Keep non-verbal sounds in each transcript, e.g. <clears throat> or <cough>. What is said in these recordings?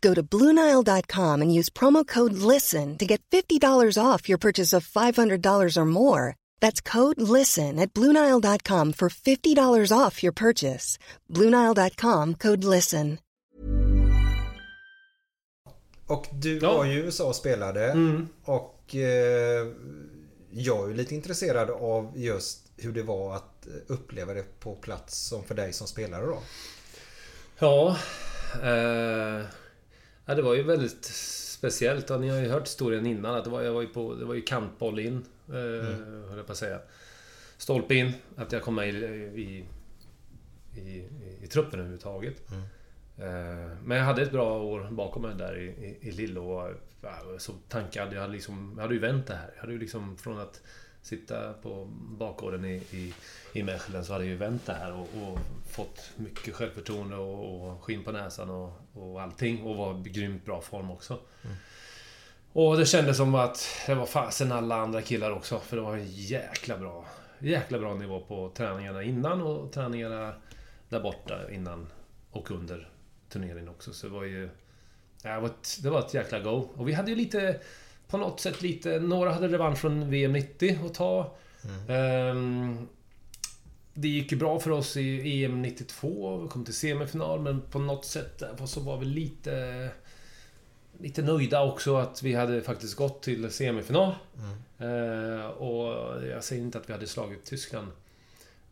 Go to Bluenile.com and use promo code LISTEN to get $50 off your purchase of $500 or more. That's code LISTEN at Bluenile.com for $50 off your purchase. Bluenile.com code LISTEN. Och du Ja. var ju i USA och spelade. Mm. Och eh, jag är ju lite intresserad av just hur det var att eh, uppleva det på plats som för dig som spelare då. Ja. Eh, ja, det var ju väldigt speciellt. Ja, ni har ju hört historien innan. Att det, var, jag var ju på, det var ju kantboll in. Eh, höll jag på att säga. Stolpe in. Att jag kom med i, i, i, i, truppen överhuvudtaget. Eh, men jag hade ett bra år bakom mig där i, i, i Lille och ja, så tankad. Jag hade, liksom, jag hade ju vänt det här. Jag hade ju liksom från att sitta på bakgården i, i, i Mechelen så hade jag ju vänt det här och, och fått mycket självförtroende och, och skinn på näsan och, och allting. Och var i grymt bra form också. Och det kändes som att det var fasen alla andra killar också. För det var en jäkla bra, jäkla bra nivå på träningarna innan och träningarna där borta innan och under turneringen också. Så det var ju... Det var ett, det var ett jäkla go. Och vi hade ju lite... På något sätt lite... Några hade revansch från VM 90 att ta. Ehm, det gick ju bra för oss i EM 92. Vi kom till semifinal, men på något sätt så var vi lite... Lite nöjda också att vi hade faktiskt gått till semifinal. Eh, och jag säger inte att vi hade slagit Tyskland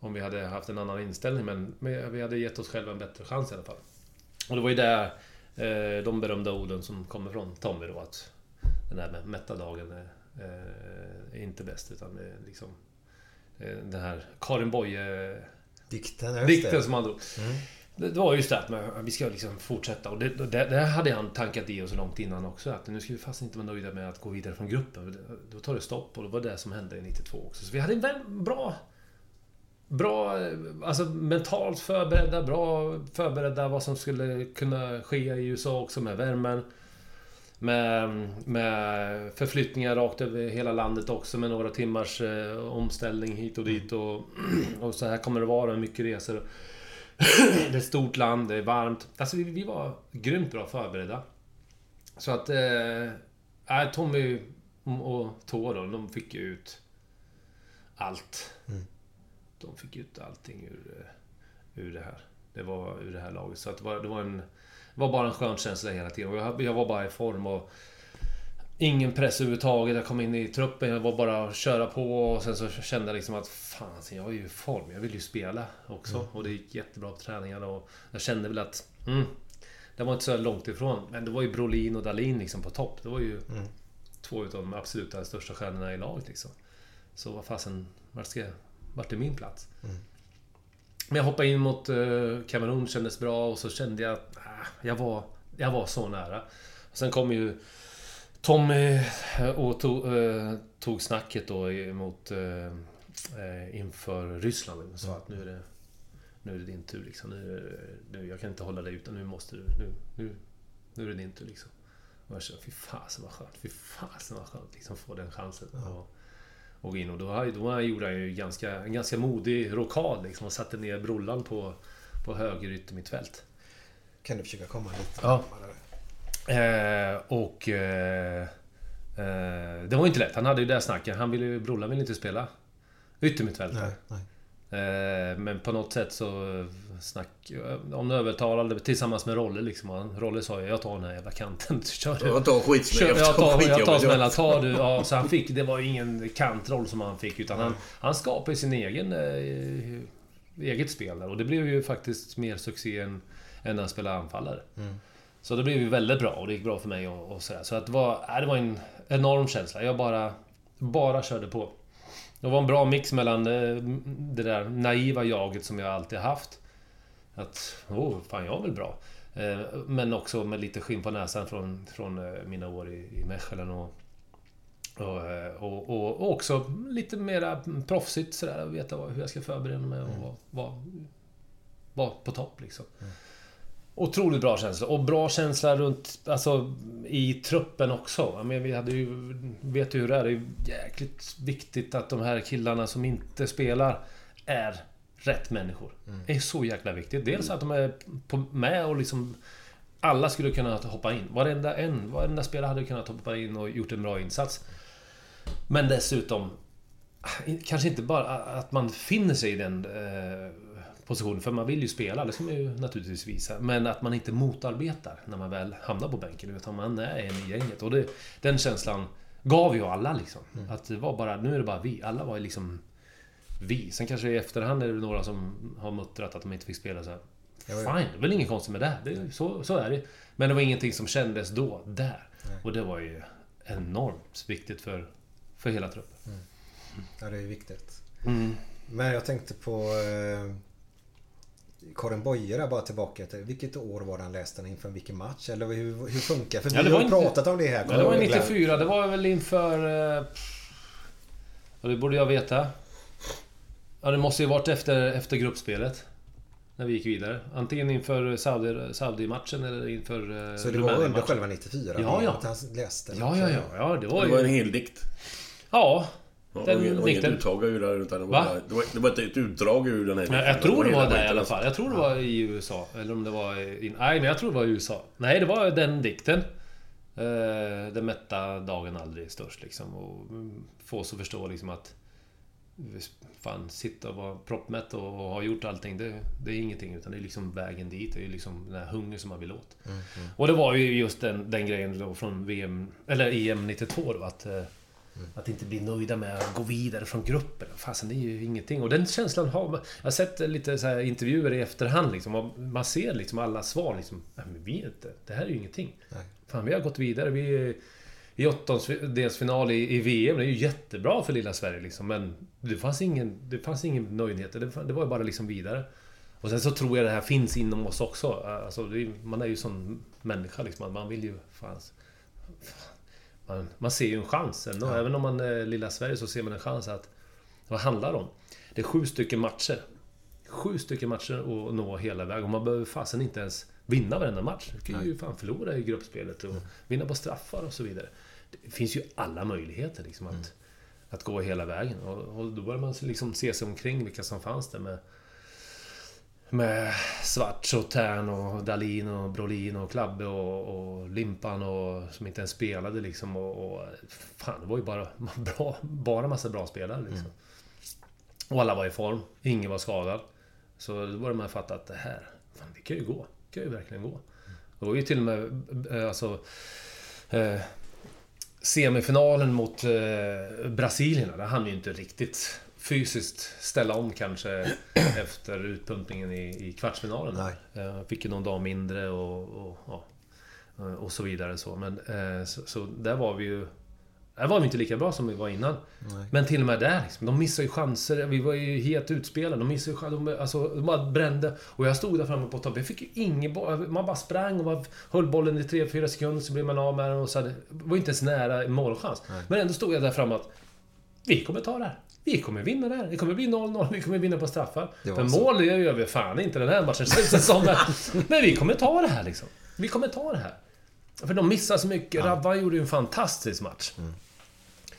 om vi hade haft en annan inställning, men, vi hade gett oss själva en bättre chans i alla fall. Och det var ju där eh, de berömda orden som kommer från Tommy då, att den här med mättardagen är, eh, är inte bäst, utan det är liksom eh, den här Karin Boye Dikten, Dikten som han drog. Det, det var just det att vi ska liksom fortsätta. Och det, det, det hade han tankat i oss långt innan också. Att nu ska vi fast inte vara nöjda med att gå vidare från gruppen. Då tar det stopp och det var det som hände i 92 också. Så vi hade en bra... Bra, eh, alltså mentalt förberedda, bra förberedda vad som skulle kunna ske i USA också med värmen. Med, med förflyttningar rakt över hela landet också med några timmars eh, omställning hit och dit och, <clears throat> och så här kommer det vara, mycket resor. <clears throat> det är ett stort land, det är varmt. Alltså vi, vi var grymt bra förberedda. Så att... Eh, Tommy och Tå då, de fick ju ut allt. De fick ut allting ur, eh, ur det här. Det var ur det här laget. Så att det var, det var en... Var bara en skön känsla hela tiden. Och jag, jag var bara i form och... Ingen press överhuvudtaget. Jag kom in i truppen, jag var bara att köra på och sen så kände jag liksom att fan, alltså, jag är ju i form. Jag vill ju spela också. Och det gick jättebra på träningarna och jag kände väl att... Mm, det var inte så långt ifrån. Men det var ju Brolin och Dalin liksom på topp. Det var ju två utav de absoluta största stjärnorna i laget liksom. Så vad fasen, vart ska. Vart är min plats? Men jag hoppade in mot eh, uh, Kamerun, kändes bra och så kände jag att ah, jag, var, jag var så nära. Och sen kom ju Tommy eh, och tog, eh, tog snacket då mot inför Ryssland och sa att nu är det nu är det din tur liksom. Nu, nu, jag kan inte hålla dig utan nu måste du. Nu, nu, nu är det din tur liksom. Och jag kände, fy fasen vad skönt. Fy fasen vad skönt liksom få den chansen. Och, och in och då, då gjorde han ju ganska, en ganska modig rockad liksom och satte ner brollan på, på höger yttermittfält. kan du försöka komma lite Ja. närmare. Eh, och... Eh, eh, det var inte lätt. Han hade ju det snacket. Han ville ju... Brollan ville inte spela yttermittfältare. Nej, nej. Eh, men på något sätt så snack... Om övertalade tillsammans med Rolle liksom. Rolle sa ju jag tar den här jävla kanten. <laughs> Kör du. Jag tar skitsmäll. Kör, jag tar, jag tar skitjobbet. smällar, tar du. Ja, så han fick, det var ju ingen kantroll som han fick utan han, han skapade sin egen eh, eget spel där. Och det blev ju faktiskt mer succé än, än när han spelade anfallare. Så det blev ju väldigt bra och det gick bra för mig och, och sådär. Så att det var, äh, det var en enorm känsla. Jag bara, bara körde på. Det var en bra mix mellan eh, det där naiva jaget som jag alltid haft. Att, oh, fan jag är väl bra. Eh, Men också med lite skinn på näsan från, från eh, mina år i, i Mechelen och, och, och, och, också lite mera proffsigt sådär. Veta hur jag ska förbereda mig och vara var, var på topp liksom. Otroligt bra känsla. Och bra känsla runt, alltså i truppen också. Menar, vi hade ju, vet ju hur det är. Det är jäkligt viktigt att de här killarna som inte spelar är rätt människor. Det är så jäkla viktigt. Dels att de är på, med och liksom... Alla skulle kunna hoppa in. Varenda en, varenda spelare hade kunnat hoppa in och gjort en bra insats. Men dessutom... Kanske inte bara att man finner sig i den positionen, för man vill ju spela, det ska man ju naturligtvis visa. Men att man inte motarbetar när man väl hamnar på bänken, utan man är en i gänget. Och det, den känslan gav ju alla liksom. Att det var bara, nu är det bara vi. Alla var ju liksom vi. Sen kanske i efterhand är det några som har muttrat att de inte fick spela så här. Fine, det är väl inget konstigt med det. det så, så är det. Men det var ingenting som kändes då, där. Och det var ju enormt viktigt för, för hela truppen. Ja, det är viktigt. Mm. Men jag tänkte på eh, Karin Boye där bara tillbaka till. Vilket år var den läste den inför vilken match? Eller hur, hur funkar För Ja, det vi har inte- pratat om det här. Ja, det var jag ihåg, Glenn. 94. Det var väl inför... eh, Ja, det borde jag veta. Ja, det måste ju varit efter, efter gruppspelet. När vi gick vidare. Antingen inför Saudi- Saudi-matchen eller inför eh, Så det var under själva 94? Ja, ja. Att han läste. Ja, ja, ja. ja det var Det var en ju... hel dikt. Ja. Ja, Den det var inget utdrag ur den utan det var, Va? det var, det var ett, ett utdrag ur den här Men jag tror det hela var där i alla fall. Jag tror det var i USA. Eller om det var i... Nej, men jag tror det var i USA. Nej, det var den dikten. Eh, den mätta dagen aldrig är störst liksom. Och mm, få oss att förstå liksom att... Fan, sitta och vara proppmätt och, och ha gjort allting. Det, det är ingenting. Utan det är liksom vägen dit. Det är liksom den här hungern som man vill åt. Och det var ju just den, den grejen då från VM... Eller EM 92 då. Att, eh, att inte bli nöjda med att gå vidare från gruppen. Fasen, det är ju ingenting. Och den känslan har man... Jag har sett lite så intervjuer i efterhand liksom. Man ser liksom alla svar liksom. Nej, men vi är inte... Det här är ju ingenting. Nej. Fan, vi har gått vidare. Vi är i åttondelsfinal i, i VM. Det är ju jättebra för lilla Sverige liksom. Men det fanns ingen, det fanns ingen nöjdhet. Det, det var ju bara liksom vidare. Och sen så tror jag det här finns inom oss också. Alltså, man är ju sån människa liksom. Man vill ju... Fan, man, man ser ju en chans ändå. Även om man är lilla Sverige så ser man en chans att... Vad handlar det om? Det är sju stycken matcher. Sju stycken matcher att nå hela vägen. Och man behöver fasen inte ens vinna varenda match. Du kan ju fan förlora i gruppspelet och vinna på straffar och så vidare. Det finns ju alla möjligheter liksom att, att gå hela vägen. Och, och då börjar man liksom se sig omkring vilka som fanns där med... Med Svarts och Tern och Dalin och Brolin och Klabbe och, och Limpan och... Som inte ens spelade liksom och... och fan, det var ju bara <laughs> bra... Bara massa bra spelare liksom. Och alla var i form. Ingen var skadad. Så då började man fatta att det här... Fan, det kan ju gå. Det kan ju verkligen gå. Det var ju till och med... eh, Alltså... Eh, semifinalen mot eh, Brasilien, där hann ju inte riktigt fysiskt ställa om kanske <clears throat> efter utpumpningen i, i kvartsfinalen. Nej. Eh, fick ju någon dag mindre och, och, ja, eh, och så vidare. Så. Men, eh, så, så där var vi ju... Där var vi inte lika bra som vi var innan. Men till och med där, liksom, de missade ju chanser. Vi var ju helt utspelade. De missade ju chanser. De, alltså, de bara brände. Och jag stod där framme på topp. Jag fick ju ingen boll. Man bara sprang och man höll bollen i 3-4 sekunder så blev man av med den. Och så hade, var inte ens nära målchans. Men ändå stod jag där framme att vi kommer ta det här. Vi kommer vinna det här. Det kommer bli 0-0. Vi kommer vinna på straffar. Men så. mål gör vi fan inte den här matchen känns. <laughs> Men vi kommer ta det här liksom. Vi kommer ta det här. För de missar så mycket. Rabban gjorde ju en fantastisk match.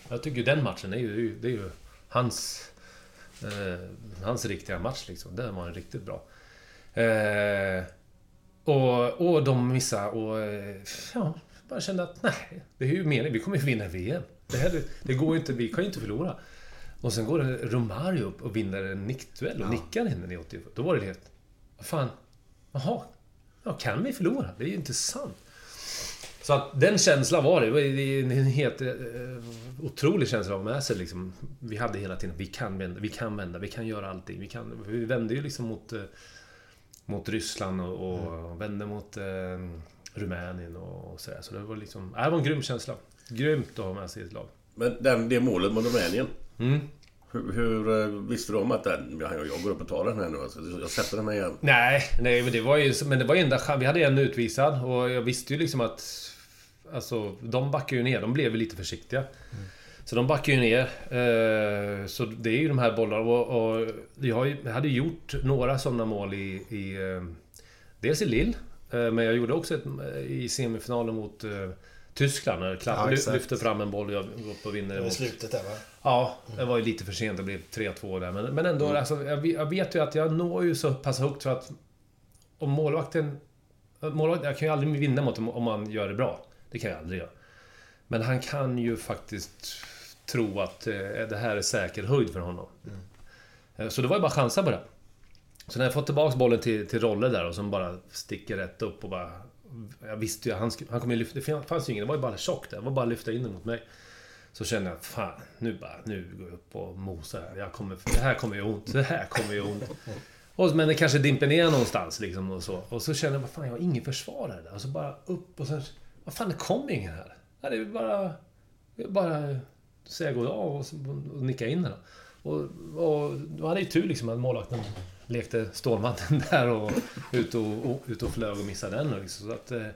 Jag tycker ju den matchen är ju, det är ju hans... Eh, hans riktiga match liksom. Den var en riktigt bra. Eh, Och, och de missade och... eh, Ja, bara kände att nej, det är ju meningen. Vi kommer ju vinna VM. Det, här, det går ju inte, vi kan ju inte förlora. Och sen går Romario upp och vinner en nickduell och nickar in den i 80. Då var det helt... Vad fan? Jaha. Ja, kan vi förlora? Det är ju inte sant. Så att den känslan var det. Det var en helt eh, otrolig känsla av med sig liksom. Vi hade hela tiden, vi kan vända, vi kan vända, vi kan göra allting. Vi, kan, vi vände ju liksom mot, eh, mot Ryssland och, och vände mot eh, Rumänien och, och sådär. Så det var liksom, det var en grym känsla. Grymt att ha med sig i ett lag. Men den, det målet mot Rumänien. Mm. Hur, hur eh, visste du om att den... ja, Jag går upp och tar den här nu alltså. Jag sätter den här igen. Nej, nej men det var ju... Men det var enda chans. Vi hade en utvisad och jag visste ju liksom att... Alltså, de backar ju ner. De blev ju lite försiktiga. Så de backar ju ner. Eh, så det är ju de här bollarna och, och jag, har ju, jag hade gjort några sådana mål i... i eh, dels i Lille. Men jag gjorde också ett, i semifinalen mot Tyskland. När Klapp Ja, lyfter fram en boll och jag går upp och vinner. Det var mot- slutet där va? Ja, det var ju lite för sent. Det blev 3-2 där. Men, men ändå, alltså, jag, jag vet ju att jag når ju så pass högt så att... Om målvakten... målvakten jag kan ju aldrig vinna mot honom om man gör det bra. Det kan jag aldrig göra. Men han kan ju faktiskt tro att eh, det här är säker höjd för honom. Eh, Så det var ju bara chansa på det. Så när jag fått tillbaka bollen till, till Rolle där och som bara sticker rätt upp och bara... Jag visste ju, han, han kommer ju lyfta... Det fanns ju ingen, det var ju bara tjock där. Det var bara att lyfta in den mot mig. Så känner jag, att fan, nu bara, nu går jag upp och mosar här. Jag kommer, det här kommer ju ont, det här kommer ju ont. Och, men det kanske dimper ner någonstans liksom och så. Och så känner jag, vad fan, jag har ingen försvarare där. Och så bara upp och sen, vad fan, det kommer ingen här. Nej, det är bara, det är bara säga goddag och, och nicka in den. Och, och då hade jag ju tur liksom att målvakten lekte Stålmannen <laughs> där och ut och, och, ut och flög och missade den. Liksom. Så att, eh,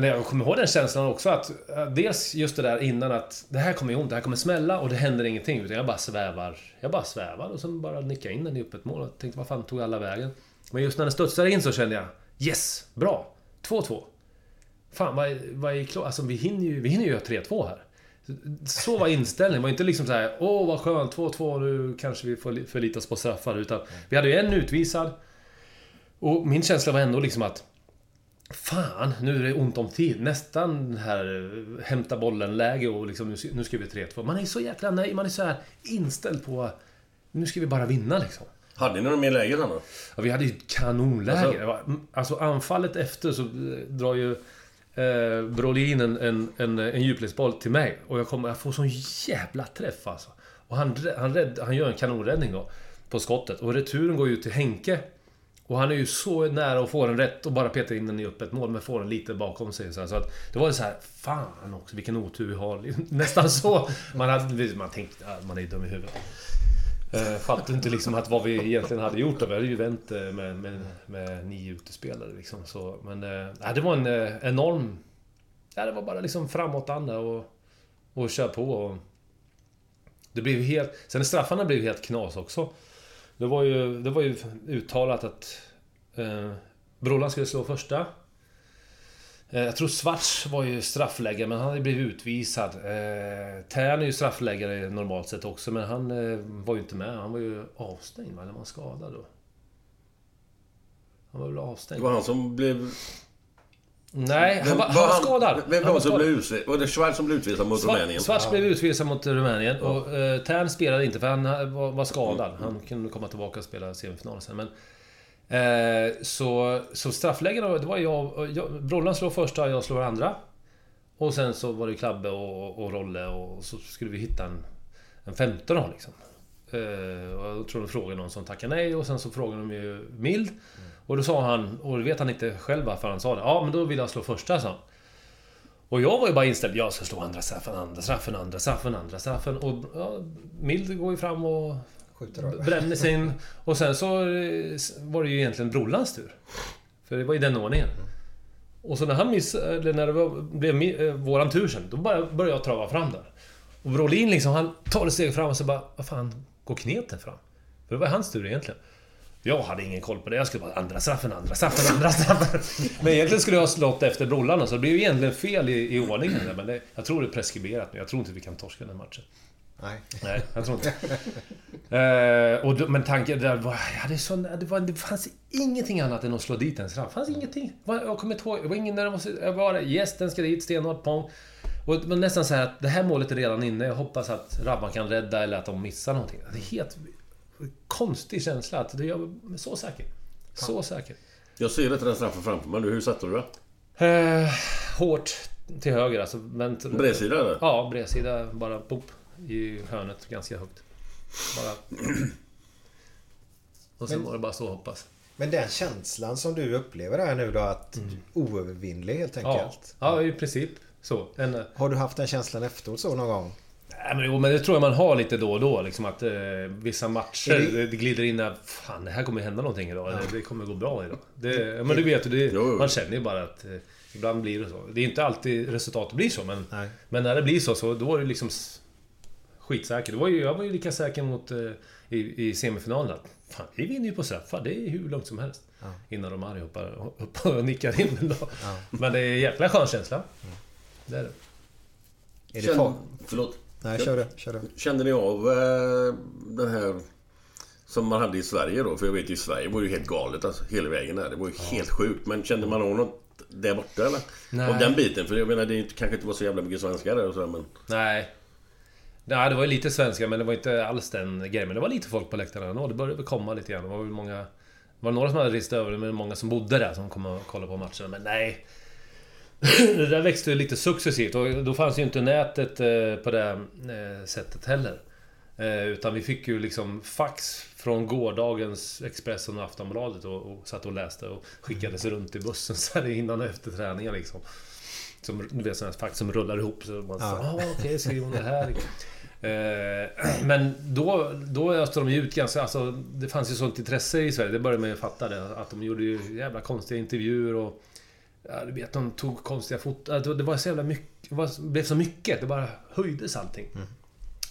men jag kommer ihåg den känslan också att eh, Dels just det där innan att Det här kommer ju ont, det här kommer smälla och det händer ingenting utan jag bara svävar Jag bara svävar och sen bara nickar in den i öppet mål och tänkte vad fan tog alla vägen? Men just när den studsade in så kände jag Yes! Bra! 2-2 Fan vad, är- vad är klart? Alltså vi hinner ju, vi hinner ju göra 3-2 här så var inställningen. Det var inte liksom så här, åh vad skönt, 2-2, nu kanske vi får förlita oss på straffar. Utan vi hade ju en utvisad. Och min känsla var ändå liksom att Fan, nu är det ont om tid. Nästan här eh, hämta bollen-läge och liksom nu, ska- nu ska vi 3-2. Man är så jäkla nej, man är så här inställd på Nu ska vi bara vinna liksom. Hade ni några mer lägen då? Ja, vi hade ju ett kanonläge. Alltså- Alltså anfallet efter så eh, drar ju eh, Brolin en, en, en, en djupledsboll till mig. Och jag, kommer, jag får sån jävla träff alltså. Och han, han, rädd, han gör en kanonräddning då. På skottet. Och returen går ju till Henke. Och han är ju så nära att få den rätt och bara peta in den i öppet mål. Men får den lite bakom sig. Så, att det var ju så här, Fan också vilken otur vi har. <laughs> Nästan så. Man, hade, man tänkte, ja, man är ju dum i huvudet. Eh, uh, fattade inte liksom att vad vi egentligen hade gjort. då. Vi hade ju vänt eh, med, med, med nio utespelare liksom. Så, men uh, det var en enorm... Ja, det var bara liksom framåtanda och, och köra på. Och det blev helt... Sen straffarna blev helt knas också. Det var ju, det var ju uttalat att eh, Brollan skulle slå första. Eh, Jag tror Svarts var ju straffläggare, men han hade blivit utvisad. Eh, Tern är ju straffläggare normalt sett också, men han eh, var ju inte med. Han var ju avstängd, eller var han skadad då? Han var väl avstängd. Det var han som blev... Nej, han var, han var skadad. Vem Han var det som blev utvisad? Var det Schwarz som blev utvisad mot Rumänien? Svarts blev utvisad mot Rumänien och eh, Tern spelade inte för han eh, var, var skadad. Han kunde komma tillbaka och spela semifinal sen. Men, eh, så, så straffläggare, det var jag, jag... Brollan slår första, jag slår andra. Och sen så var det Klabbe och, och Rolle och så skulle vi hitta en, en femte då liksom. Eh, och jag tror de frågade någon som tackade nej och sen så frågade de ju Mild. Och då sa han, och det vet han inte själv varför han sa det. Ja men då vill jag slå första sa han. Och jag var ju bara inställd, jag ska slå andra straffen, andra straffen, andra straffen, andra straffen. Och ja, Mild går ju fram och bränner sin... <laughs> Och sen så eh, var det ju egentligen Brollans tur. För det var i den ordningen. Och så när han miss, eller när det var, blev eh, våran tur sen, då började jag trava fram där. Och Brolin liksom, han tar ett steg fram och så bara, vad fan, går kneten fram? För det var hans tur egentligen. Jag hade ingen koll på det. Jag skulle bara andra straffen, andra straffen, andra straffen. <laughs> Men egentligen skulle jag ha slått efter Brollarna, så det blev ju egentligen fel i, i ordningen. Men det, jag tror det är preskriberat nu. Jag tror inte vi kan torska den matchen. Nej. Nej, jag tror inte. <laughs> eh, och då, men tanken där var... Jag hade sån, det, var, det fanns ingenting annat än att slå dit en straff. Det fanns ingenting. Jag kommer inte ihåg. Det var ingen nervositet. Jag var yes, den ska dit. Stenhårt, pong. Och det var nästan så här att det här målet är redan inne. Jag hoppas att Rabban kan rädda eller att de missar någonting. Det är helt konstig känsla. Att det gör mig så säker. Så säker. Jag ser inte den straffen framför mig nu. Hur satte du det? Eh, hårt till höger alltså. Men, Bredsida eller? Ja, bredsida. Bara pop i hörnet ganska högt. Bara... <clears throat> Och sen Men- var det bara så hoppas. Men den känslan som du upplever här nu då att oövervinnlig helt Mm. Ja, enkelt. ja, i princip så. En, Har du haft den känslan efteråt så någon gång? Nej, men, jo, men det tror jag man har lite då och då. Liksom att eh, vissa matcher det... det- glider in att Fan, det här kommer hända någonting idag. eller Det kommer gå bra idag. Det, ja, men du vet ju, man känner ju bara att eh, ibland blir det så. Det är inte alltid resultatet blir så, men, Nej. men när det blir så, så då är det liksom skitsäker. Det var ju, jag var ju lika säker mot eh, i, i semifinalen att Fan, vi vinner ju på straffar. Det är hur lugnt som helst. Innan Romario hoppar upp och nickar in den då. Men det är en jäkla skön känsla. Det är det. Är det Känn-. Förlåt. Nej, kör du. Kör du. Kände ni av eh, den här som man hade i Sverige då? För jag vet ju i Sverige var ju helt galet alltså, hela vägen där. Det var ju helt sjukt. Men kände man av något där borta eller? Nej. Av den biten? För jag menar det kanske inte var så jävla mycket svenskar där och så men... Nej. Nej, det var ju lite svenska, men det var inte alls den grejen. Men det var lite folk på läktarna ändå. Det började väl komma lite grann. Det var väl många... Det var några som hade rest över, men många som bodde där som kom och kollade på matcherna. Men nej. Det där växte ju lite successivt och då fanns ju inte nätet eh, på det eh, sättet heller. Eh, Utan vi fick ju liksom fax från gårdagens Expressen och Aftonbladet och, och satt och läste och skickades runt i bussen så här innan och efter träningar liksom. Som, du vet sådana här fax som rullar ihop så man sa ah, okej, skriv om det här. Men då, då öste de ju ut ganska... Alltså, det fanns ju sånt intresse i Sverige, det började man ju fatta det. Att de gjorde ju jävla konstiga intervjuer och... Ja, du vet, de tog konstiga foton. Det var så jävla mycket... Det blev så mycket. Det bara höjdes allting.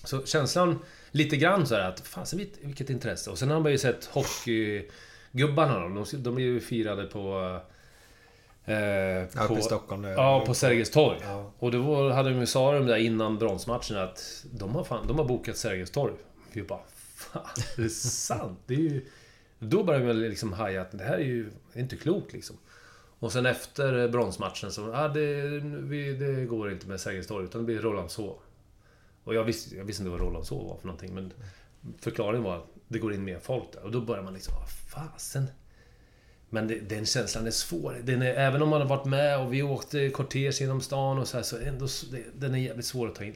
Så känslan lite grann så här att fasen vilket, vilket intresse. Och sen har man ju sett hockeygubbarna. De, de är ju firade på... Eh, Ja, uppe i Stockholm nu. Ja, på Sergels torg. Ja. Och då hade de ju sa de där innan bronsmatchen att de har, fan, de har bokat Sergels torg. Vi bara, fan, är det sant? Det är ju... Då började vi liksom haja att det här är ju det är inte klokt liksom. Och sen efter bronsmatchen så, ja, det, vi, det går inte med Sergels torg utan det blir Rålambshov. Och jag visste, jag visste inte vad Rålambshov var för någonting men förklaringen var att det går in mer folk där. Och då börjar man liksom, vad fasen. Men det, den känslan är svår. Den är, även om man har varit med och vi åkte kortege genom stan och så här, så ändå, den är jävligt svår att ta in.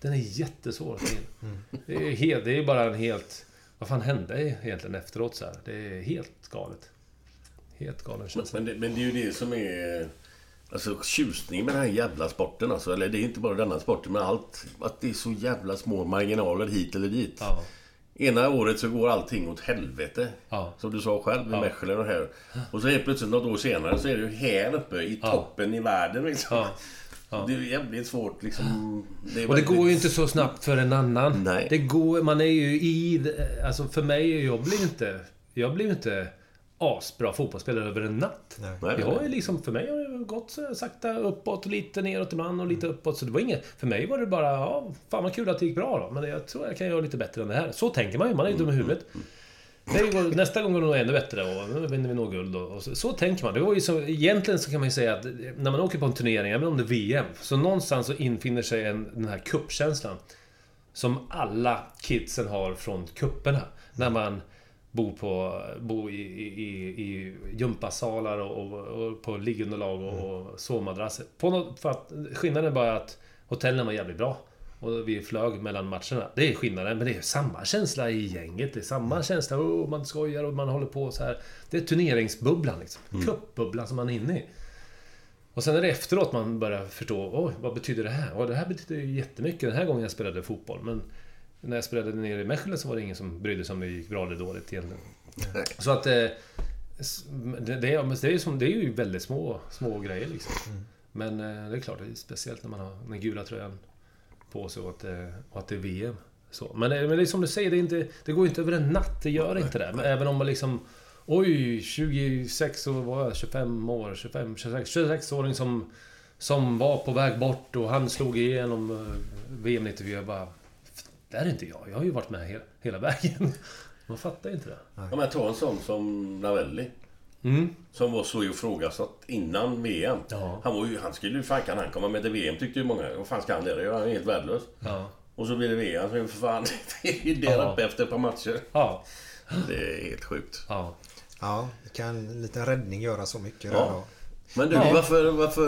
Den är jättesvår att ta in. Det är, helt, det är bara en helt... Vad fan hände egentligen efteråt så här? Det är helt galet. Helt galen känsla. Men det, men det är ju det som är... Alltså tjusningen med den här jävla sporten alltså. Eller det är inte bara denna sporten, men allt. Att det är så jävla små marginaler hit eller dit. Ja. Ena året så går allting åt helvete. Ja. Som du sa själv med Ja. Mechelen och här. Och så helt plötsligt något år senare så är det ju här uppe i Ja. toppen i världen liksom. Ja. Ja. <laughs> Det är jävligt svårt liksom. är Och det går ju inte så snabbt för en annan. Nej. Det går, man är ju i... det- Alltså för mig, jag blir inte... Jag blir inte asbra fotbollsspelare över en natt. Nej. Nej. har ju liksom, för mig har det gått här sakta uppåt och lite neråt ibland och lite uppåt. Så det var inget... För mig var det bara, ja, fan vad kul att det gick bra då. Men jag tror jag kan göra lite bättre än det här. Så tänker man ju, man är ju dum i huvudet. Det går, nästa gång går det nog ännu bättre och nu vinner vi nog guld och, och så, så tänker man. Det var ju så, egentligen så kan man ju säga att när man åker på en turnering, även om det är VM, så någonstans så infinner sig en, den här kuppkänslan Som alla kidsen har från kupperna När man bor på bor i, i, i, gympasalar och, och, och på liggunderlag och, och sovmadrasser. På något, för att, skillnaden är bara att hotellen var jävligt bra. Och vi flög mellan matcherna. Det är skillnaden, men det är samma känsla i gänget. Det är samma känsla, oh, man skojar och man håller på så här. Det är turneringsbubblan liksom. Cupbubblan som man är inne i. Och sen är det efteråt man börjar förstå, oj, vad betyder det här? Och det här betyder ju jättemycket den här gången jag spelade fotboll. Men när jag spelade nere i Mechelen så var det ingen som brydde sig om det gick bra eller dåligt egentligen. Så att... Eh, det, det, är, det, är ju som, det är ju väldigt små, små grejer liksom. Men eh, det är klart, det är speciellt när man har den gula tröjan på sig och att, eh, och att det är VM. Så. Men, men det är som du säger, det, inte, det går inte över en natt. Det gör inte det. Men även om man liksom... Oj, 26 år var jag, 25 år, 25, 26, 26-åring som, som var på väg bort och han slog igenom VM 94. Jag bara... där är inte jag. Jag har ju varit med hela, hela vägen. <laughs> Man fattar ju inte det. Ja, men ta en sån som Navelli. Som var så ifrågasatt innan VM. Ja. Han, var ju, han skulle ju... Fan kan han komma med till VM tyckte ju många. Vad fan ska han det? Han är helt värdelös. Ja. Och så blir det VM. Så för fan, <laughs> det är ju där Ja. uppe efter ett par matcher. Ja. Det är helt sjukt. Ja. Ja, det kan en liten räddning göra så mycket Ja. där då. Men du, Ja. varför, varför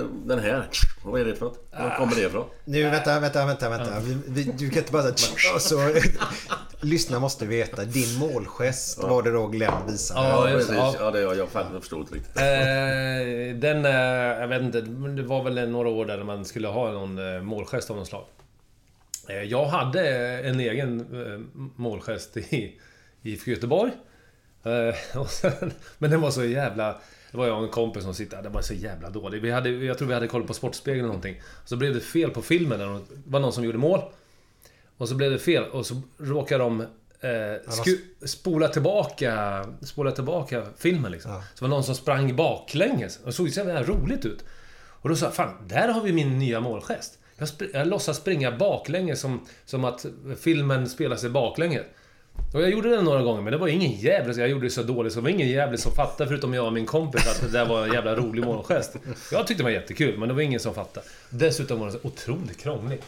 eh, den här? Vad är det för något? Var kommer det ifrån? Nu, vänta, vänta, vänta, vänta. Vi, vi, du kan inte bara säga så, <laughs> Lyssna måste veta. Din målgest var det då Glenn visade. Ja, just precis. det. Ja, det jag, jag förstod inte riktigt. Eh, den, eh, jag vet inte, det var väl några år där man skulle ha någon eh, målgest av något slag. Eh, jag hade en egen eh, målgest i IFK Göteborg. Eh, <laughs> och sen, men den var så jävla... Det var jag och en kompis som sitter den var så jävla dålig. Vi hade, jag tror vi hade koll på Sportspegeln eller någonting. Så blev det fel på filmen. Det var någon som gjorde mål. Och så blev det fel och så råkade de eh, sku, spola tillbaka spola tillbaka filmen liksom. Ja. Så det var någon som sprang baklänges. Och det såg så jävla roligt ut. Och då sa jag, fan, där har vi min nya målgest. Jag, spr- jag låtsas springa baklänges som, som att filmen spelar sig baklänges. Och jag gjorde det några gånger, men det var ingen jävla... Jag gjorde det så dåligt, så det var ingen jävla som fattade, förutom jag och min kompis, att det där var en jävla rolig målgest. Jag tyckte det var jättekul, men det var ingen som fattade. Dessutom var det så otroligt krånglig.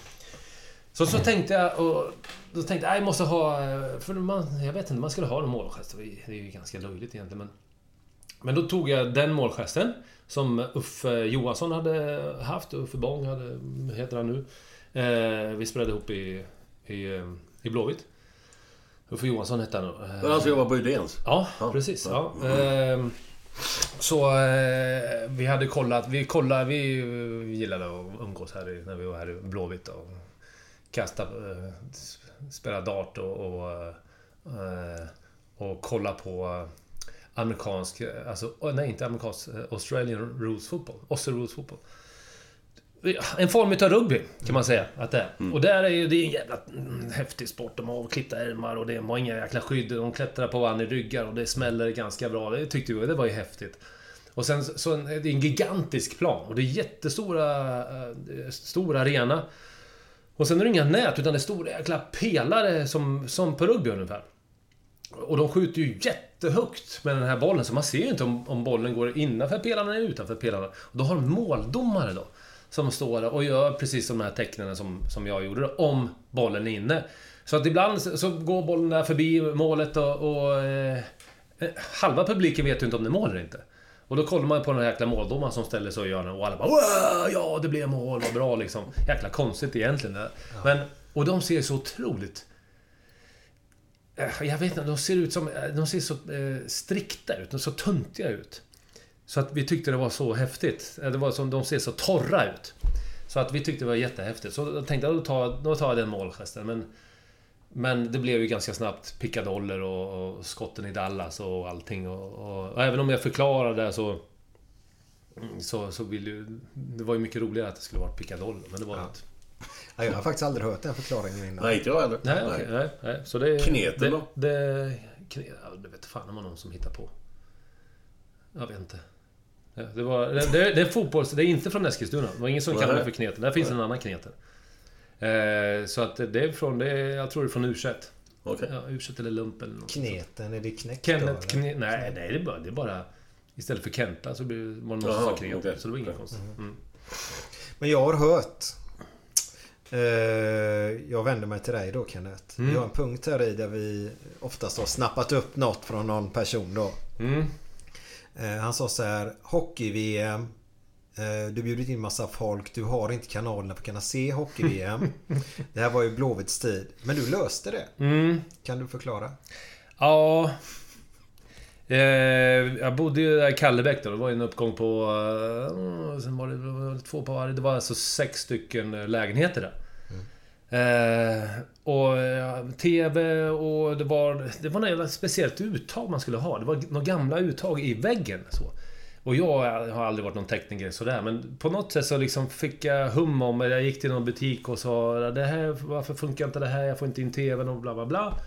Så, så tänkte jag, och då tänkte jag, jag måste ha... För man, jag vet inte, man skulle ha en målgest. Det är- ju ganska löjligt egentligen, men... Men då tog jag den målgesten som Uffe Johansson hade haft. Uffe Bång hade, heter han nu. Eh, vi spelade ihop i, i, eh, i Blåvitt. Uffe Johansson hette han då. Alltså jag var på Udens. Ja, Ja, precis. Ja. Ehm, Så eh, vi hade kollat, vi kollade, vi gillade att umgås här när vi var här i Blåvitt och kasta, eh, spela dart och, och, eh, och kolla på amerikansk, alltså nej inte amerikansk, Australian rules football, Aussie rules football. En form utav rugby, kan man säga att det är. Och där är ju, det är en jävla mm, häftig sport. De har klippta ärmar och de har inga jäkla skydd. De klättrar på varandra i ryggar och det smäller ganska bra. Det tyckte vi, det var ju häftigt. Och sen så en, det är en gigantisk plan och det är jättestora eh, stor arena. Och sen är det inga nät utan det är stora jäkla pelare som, som på rugby ungefär. Och de skjuter ju jättehögt med den här bollen så man ser ju inte om, om bollen går innanför pelarna eller utanför pelarna. Och då har de måldomare då. Som står och gör precis de här tecknen som, som jag gjorde då, om bollen är inne. Så att ibland så går bollen där förbi målet och, och eh, eh, halva publiken vet ju inte om det är mål eller inte. Och då kollar man på den här jäkla måldomaren som ställer sig och gör den och alla bara Wah! Ja, det blev mål, vad bra liksom. Jäkla konstigt egentligen. Ja. Men, och de ser så otroligt... Eh, jag vet inte, de ser ut som... Eh, de ser så eh, strikta ut, de ser så töntiga ut. Så att vi tyckte det var så häftigt. Eh, Det var som de ser så torra ut. Så att vi tyckte det var jättehäftigt. Så då tänkte jag, då tar, då tar jag den målgesten. Men, men det blev ju ganska snabbt pickadoller och, och skotten i Dallas och allting. Och, och, och även om jag förklarade det så... Så, så vill ju... Det var ju mycket roligare att det skulle vara pickadoller. Men det var inte... Ja, jag har faktiskt aldrig hört den förklaringen innan. Nej, inte jag heller. Nej, okej. Nej, nej. Så det... Kneten det, då? Det... Kne, ja, det vet fan om det var någon som hittar på. Jag vet inte. Det, var, det, det, det är fotbolls... Det är inte från Eskilstuna. Det var ingen som Nej. kallade det för kneten. Där finns en annan kneten. Eh, så att det är från... Det är, jag tror det är från u Okej. Ja, u eller lump eller något. Kneten, är det knäckt Kenneth eller? Kne... Nej, nej, det är bara... Det är bara Istället för Kenta så blir var det någon som sa okej. Så det var inget konstigt. Mm. Men jag har hört... Eh, jag vänder mig till dig då Kenneth. Mm. Vi har en punkt här i där vi oftast har snappat upp något från någon person då. Mm. Eh, han sa så här. Hockey-VM. Eh, du bjudit in massa folk. Du har inte kanalerna för att kunna se Hockey-VM. <laughs> det här var ju Blåvitts tid. Men du löste det. Mm. Kan du förklara? Ja... Eh, jag bodde ju där i Kallebäck då. Det var ju en uppgång på... Sen var det, två par. Det var alltså sex stycken lägenheter där. Eh, och eh, ja, TV och det var... Det var något jävla speciellt uttag man skulle ha. Det var några gamla uttag i väggen. Så. Och jag har aldrig varit någon tekniker sådär men på något sätt så liksom fick jag hum om det. Jag gick till någon butik och sa det här, Varför funkar inte det här? Jag får inte in TVn och bla bla bla.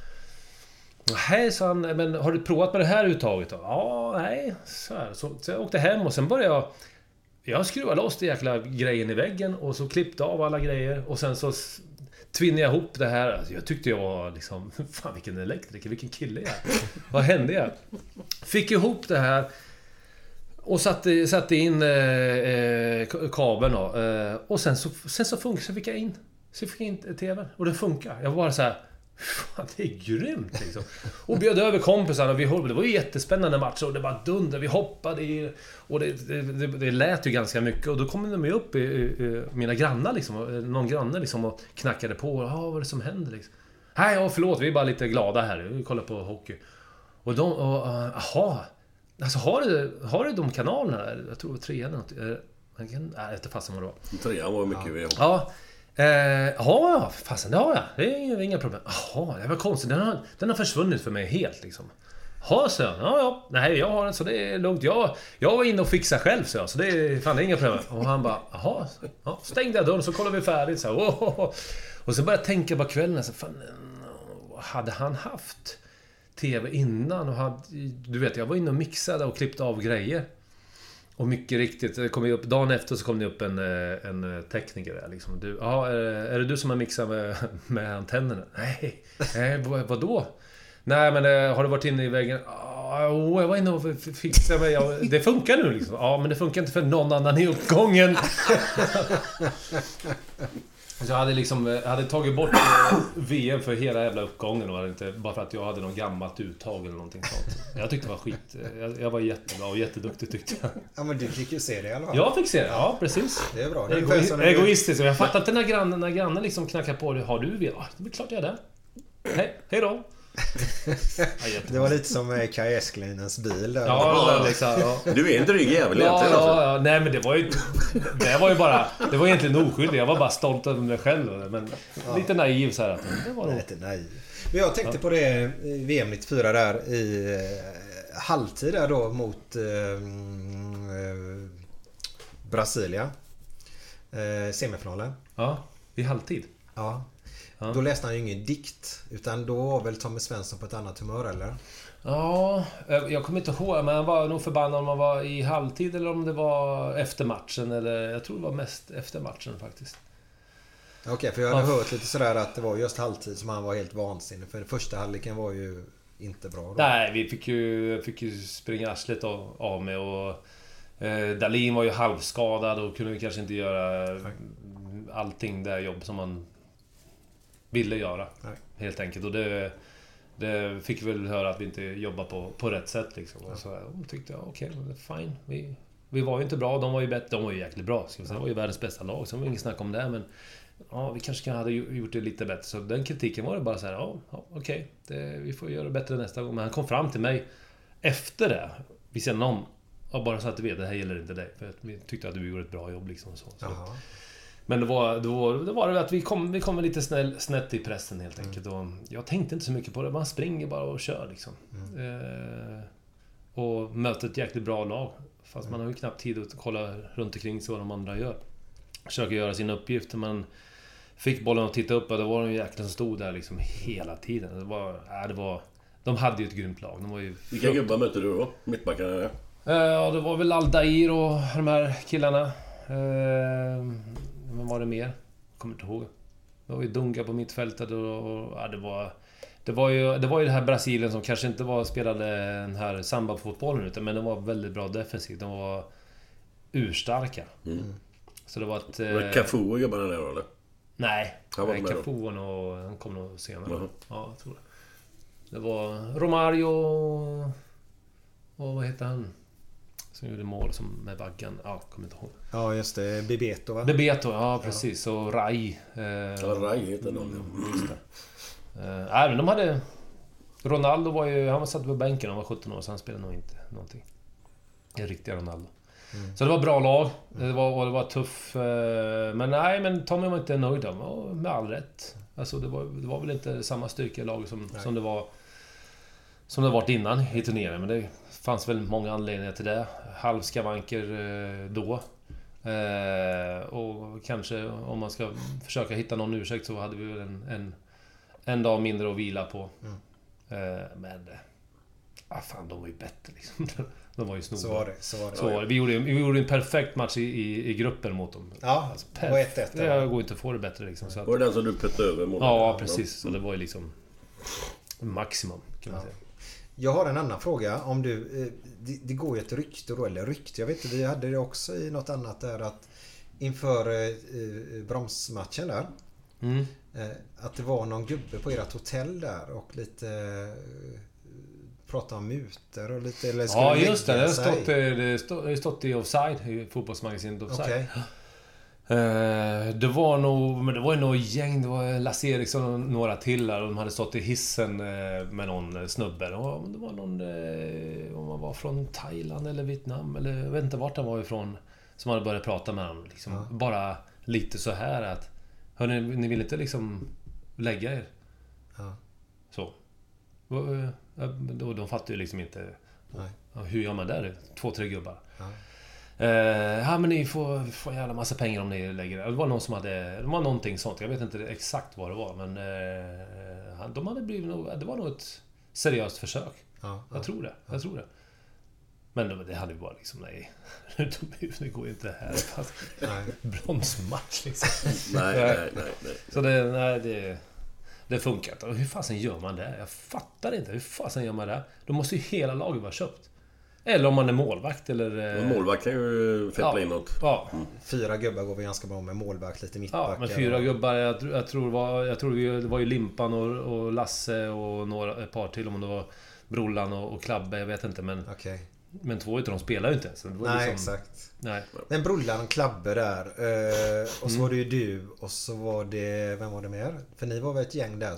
Hej sa han, men har du provat med det här uttaget då? Ja, nej. Så, här. Så, så jag åkte hem och sen började jag... Jag skruvade loss den jäkla grejen i väggen och så klippte av alla grejer och sen så s- tvinnade jag ihop det här. Alltså, jag tyckte jag var liksom... <laughs> Fan vilken elektriker, vilken kille jag är. Vad hände jag? Fick ihop det här. Och satte, satte in eh, eh, kabeln då. Eh, och sen så, sen så funkar så fick jag in. Så fick jag in TVn. Och det funkar. Jag var bara så här. Fan, det är grymt liksom. Och bjöd över kompisarna och vi höll, Det var ju jättespännande matcher och det bara dundrade. Vi hoppade i... Och det, det, det, det lät ju ganska mycket och då kom de ju upp i, i, mina grannar liksom. Någon granne liksom och knackade på. Ja, vad är det som händer liksom? Nej, ja, förlåt. Vi är bara lite glada här. Vi kollar på hockey. Och de... Och, aha. Alltså har du, har du de kanalerna? Jag tror trean eller något. Jag kan, nej, jag vet inte fasen vad det var. Trean var mycket ja. ja. Eh, ja, fasen det har jag. Det är inga problem. Jaha, det var konstigt. Den har, den har försvunnit för mig helt liksom. Ja, så Ja, ja. Nej, jag har den så det är lugnt. Jag, jag var inne och fixade själv, så jag. Så det är fan det är inga problem. Och han bara, jaha. Ja, stängde jag dörren så kollade vi färdigt. Så oh, Och så började jag tänka på kvällen. Så, fan, hade han haft TV innan? Och hade, du vet, jag var inne och mixade och klippte av grejer. Och mycket riktigt, det kom upp, dagen efter så kom det upp en, eh, en eh, tekniker där liksom. Du, ja, eh, är det du som har mixat med, <laughs> med antennerna? Nej, nej vadå? Nej men har du varit inne i väggen? Ah, ja, jag var inne och fixade mig. Ja, det funkar nu liksom. Ja, men det funkar inte för någon annan i uppgången. <laughs> Så jag hade liksom, jag hade tagit bort eh, VM för hela jävla uppgången och inte, bara för att jag hade något gammalt uttag eller någonting sånt. Jag tyckte det var skit. Jag, jag var jättebra och jätteduktig tyckte jag. Ja men du fick ju se det i alla fall. Jag fick se det, ja precis. Det är bra. Det är Ego egoistiskt. Jag fattar inte när grannen, när grannen liksom knackar på. Har du VM? Ja, det är klart jag är det. Hej, hej då. Det var lite som Kaj Esklinens bil där. Ja, liksom, ja. Du är en dryg jävel ja, egentligen. Ja, ja, nej men det var ju... Det var ju bara... Det var egentligen oskyldigt. Jag var bara stolt över mig själv. Men ja. lite naiv så här. Det var lite naiv. Men jag tänkte på det VM 94 där i eh, halvtid där då mot eh, eh, Brasilien. Eh, semifinalen. Ja, i halvtid. Ja. Ja. Då läste han ju ingen dikt. Utan då var väl Tommy Svensson på ett annat humör eller? Ja, eh, jag kommer inte ihåg. Men han var nog förbannad om han var i halvtid eller om det var efter matchen. Eller jag tror det var mest efter matchen faktiskt. Okej, okay, för jag hade ja. hört lite sådär att det var just halvtid som han var helt vansinnig. För första halvleken var ju inte bra. Då. Nej, vi fick ju, fick ju springa arslet av, av med och... Eh, Dalin var ju halvskadad och kunde kanske inte göra allting det jobb som man ville göra. Nej. Helt enkelt. Och det, det fick vi väl höra att vi inte jobbar på, på rätt sätt liksom. Och så och tyckte jag, okej, okay, fine. Vi, vi var ju inte bra, de var ju bättre. De var ju jäkligt bra. Ska säga. Det var ju världens bästa lag, så det var inget snack om det. Men ja, vi kanske hade gjort det lite bättre. Så den kritiken var det bara så här, ja, ja okej. Okay, vi får göra det bättre nästa gång. Men han kom fram till mig efter det, vid sidan om. Och bara så att du vet, det här gäller inte dig. För vi tyckte att du gjorde ett bra jobb liksom. Så, så. Men det var, då, då var det att vi kom, vi kom lite snäll, snett i pressen helt enkelt. Mm. Och jag tänkte inte så mycket på det. Man springer bara och kör liksom. Mm. Eh, och möter ett jäkligt bra lag. Fast mm. man har ju knappt tid att kolla runt omkring sig vad de andra gör. Försöker göra sin uppgift. Man fick bollen att titta upp och det var en jäkla som stod där liksom hela tiden. Det var... Äh, det var de hade ju ett grymt lag. De var ju Vilka gubbar mötte du då? Mittbackarna? Eh, ja, det var väl Aldair och de här killarna. Eh, vem var det mer? Kommer inte ihåg. Det var ju Dunga på mittfältet och... och ja, det var... Det var, ju, det var ju det här Brasilien som kanske inte var, spelade den här samba-fotbollen utan men de var väldigt bra defensivt. De var urstarka. Mm. Så det var ett... Var det Cafu och jobbade där eller? Nej. Han var Cafu var nog... Han kom nog senare. Mm. Ja, jag tror det. Det var Romario... Och vad heter han? Som gjorde mål som med vaggan. Ja, kommer inte ihåg. Ja, just det. Bebeto va? Bebeto, ja precis. Ja. Och Rai. Eh, ja, Rai heter de. Just det. Eh, de hade... Ronaldo var ju... Han var satt på bänken, han var 17 år, så han spelade nog inte någonting. En riktig Ronaldo. Mm. Så det var bra lag. Det var, och det var tuff... Eh, men nej, men Tommy var inte nöjd. Med all rätt. Alltså det var, det var väl inte samma styrka i laget som, som det var... Som det varit innan i turneringen, men det fanns väl många anledningar till det. Halvskavanker eh, då. Eh, och kanske om man ska försöka hitta någon ursäkt så hade vi väl en, en, en dag mindre att vila på. Mm. Men... Ah fan, de var ju bättre liksom. <laughs> De var ju snobbar. Så var det. Så var det. Så var det. Vi, gjorde, vi gjorde en perfekt match i, i, i gruppen mot dem. Ja, det var 1-1. Det där. går inte att få det bättre liksom. Så att, Var det den som du puttade över målet? ja, precis. Så det var ju liksom maximum kan man säga. Jag har en annan fråga. Om du, eh, det, det går ju ett rykte då, eller rykte. Jag vet inte, vi hade det också i något annat där att inför eh, eh, bromsmatchen där. Mm. Eh, att det var någon gubbe på ert hotell där och lite eh, prata om mutor och lite... Eller Ja, just det. Det har stått, det stått i Offside, i fotbollsmagasinet Offside. Okej. Eh, Det var nog, men det var ju något gäng. Det var Lasse Eriksson och några till där. De hade stått i hissen eh, med någon snubbe. Det var någon, eh, om man var från Thailand eller Vietnam eller jag vet inte vart han var ifrån. Som hade börjat prata med honom. Liksom, Bara lite så här att... Hörni, ni vill inte liksom lägga er? Ja. Så. Och, De fattar ju liksom inte... Nej. Ja, Hur gör man där? Två, tre gubbar. Eh, ja men ni får, får jävla massa pengar om ni lägger det. Var någon som hade... Det var någonting sånt. Jag vet inte exakt vad det var men... Eh, de hade blivit nog... Det var nog ett seriöst försök. Ja, Jag tror det. Jag tror det. Men det- hade ju bara liksom... Nej. <laughs> Det går ju inte här. Fast, <laughs> bronsmatch liksom. <laughs> Nej, nej, nej, nej. Så det... Nej, det... Det funkar inte. Hur fasen gör man det? Jag fattar inte. Hur fasen gör man det? Då måste ju hela laget vara köpt. Eller om man är målvakt eller... eh, målvakt kan ju feppla ja, inåt. Ja, Fyra gubbar går vi ganska bra med. Målvakt, lite mittbackar. Ja, med fyra och- gubbar. Jag, tr- jag tror, var, jag tror vi, det var ju Limpan och, och Lasse och några, ett par till. Om det var Brollan och, och Klabbe, jag vet inte. Men, Okej. men två utav dem spelar ju inte. Var Nej, liksom, exakt. Nej. Men Brollan och Klabbe där. Eh, och så Mm. var det ju du och så var det... Vem var det mer? För ni var väl ett gäng där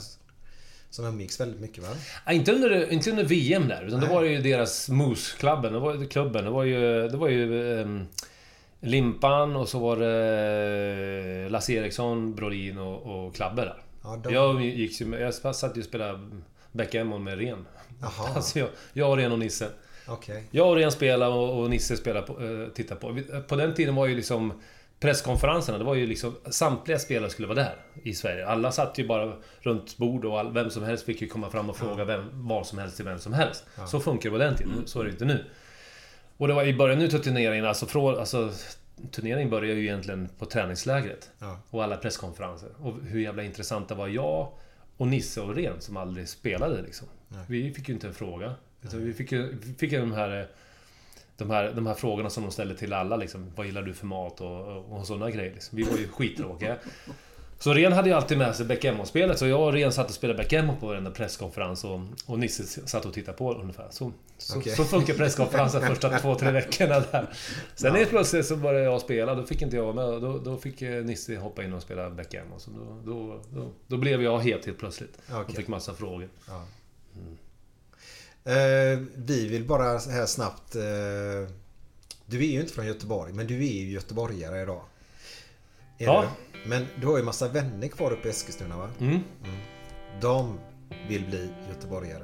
som umgicks väldigt mycket va? Ja, inte, under, inte under VM där, utan det var ju deras Moose-klubben. Det var klubben. Det var ju... Det var ju ehm, Limpan och så var det Lasse Eriksson, Brodin och, och Klabbe där. Ja, de... Jag, gick, jag satt ju och spelade backgammon med Ren. Jaha, <laughs> Alltså jag, jag Ren och Nisse. okej. Jag och Ren spelade och, och Nisse spelade på, eh, tittade på. På den tiden var ju liksom presskonferenserna, det var ju liksom... Samtliga spelare skulle vara där i Sverige. Alla satt ju bara runt bord och all, vem som helst fick ju komma fram och fråga vem, vad som helst till vem som helst. Så funkar det på den tiden, så är det inte nu. Och det var i början utav turneringen, alltså, från, alltså Turneringen började ju egentligen på träningslägret. Ja. Och alla presskonferenser. Och hur jävla intressanta var jag och Nisse och Ren som aldrig spelade liksom. Vi fick ju inte en fråga. Utan vi fick ju vi fick ju de här... De här, de här frågorna som de ställde till alla liksom. Vad gillar du för mat och, och, och sådana grejer liksom. Vi var ju skittråkiga. Så Ren hade ju alltid med sig backgammon-spelet. Så jag och Ren satt och spelade backgammon på varenda presskonferens. Och, och Nisse satt och tittade på ungefär. Så, så, Okej. så funkar presskonferensen <laughs> första två, tre veckorna där. Sen helt plötsligt så började jag spela. Då fick inte jag vara med. Då, då fick eh, Nisse hoppa in och spela backgammon. Så då, då, då, då blev jag het helt plötsligt. Och Okej. fick massa frågor. Eh, vi vill bara här snabbt... Eh, du är ju inte från Göteborg, men du är ju göteborgare idag. Är Ja. Du? Men du har ju massa vänner kvar uppe i Eskilstuna va? Mm. De vill bli göteborgare.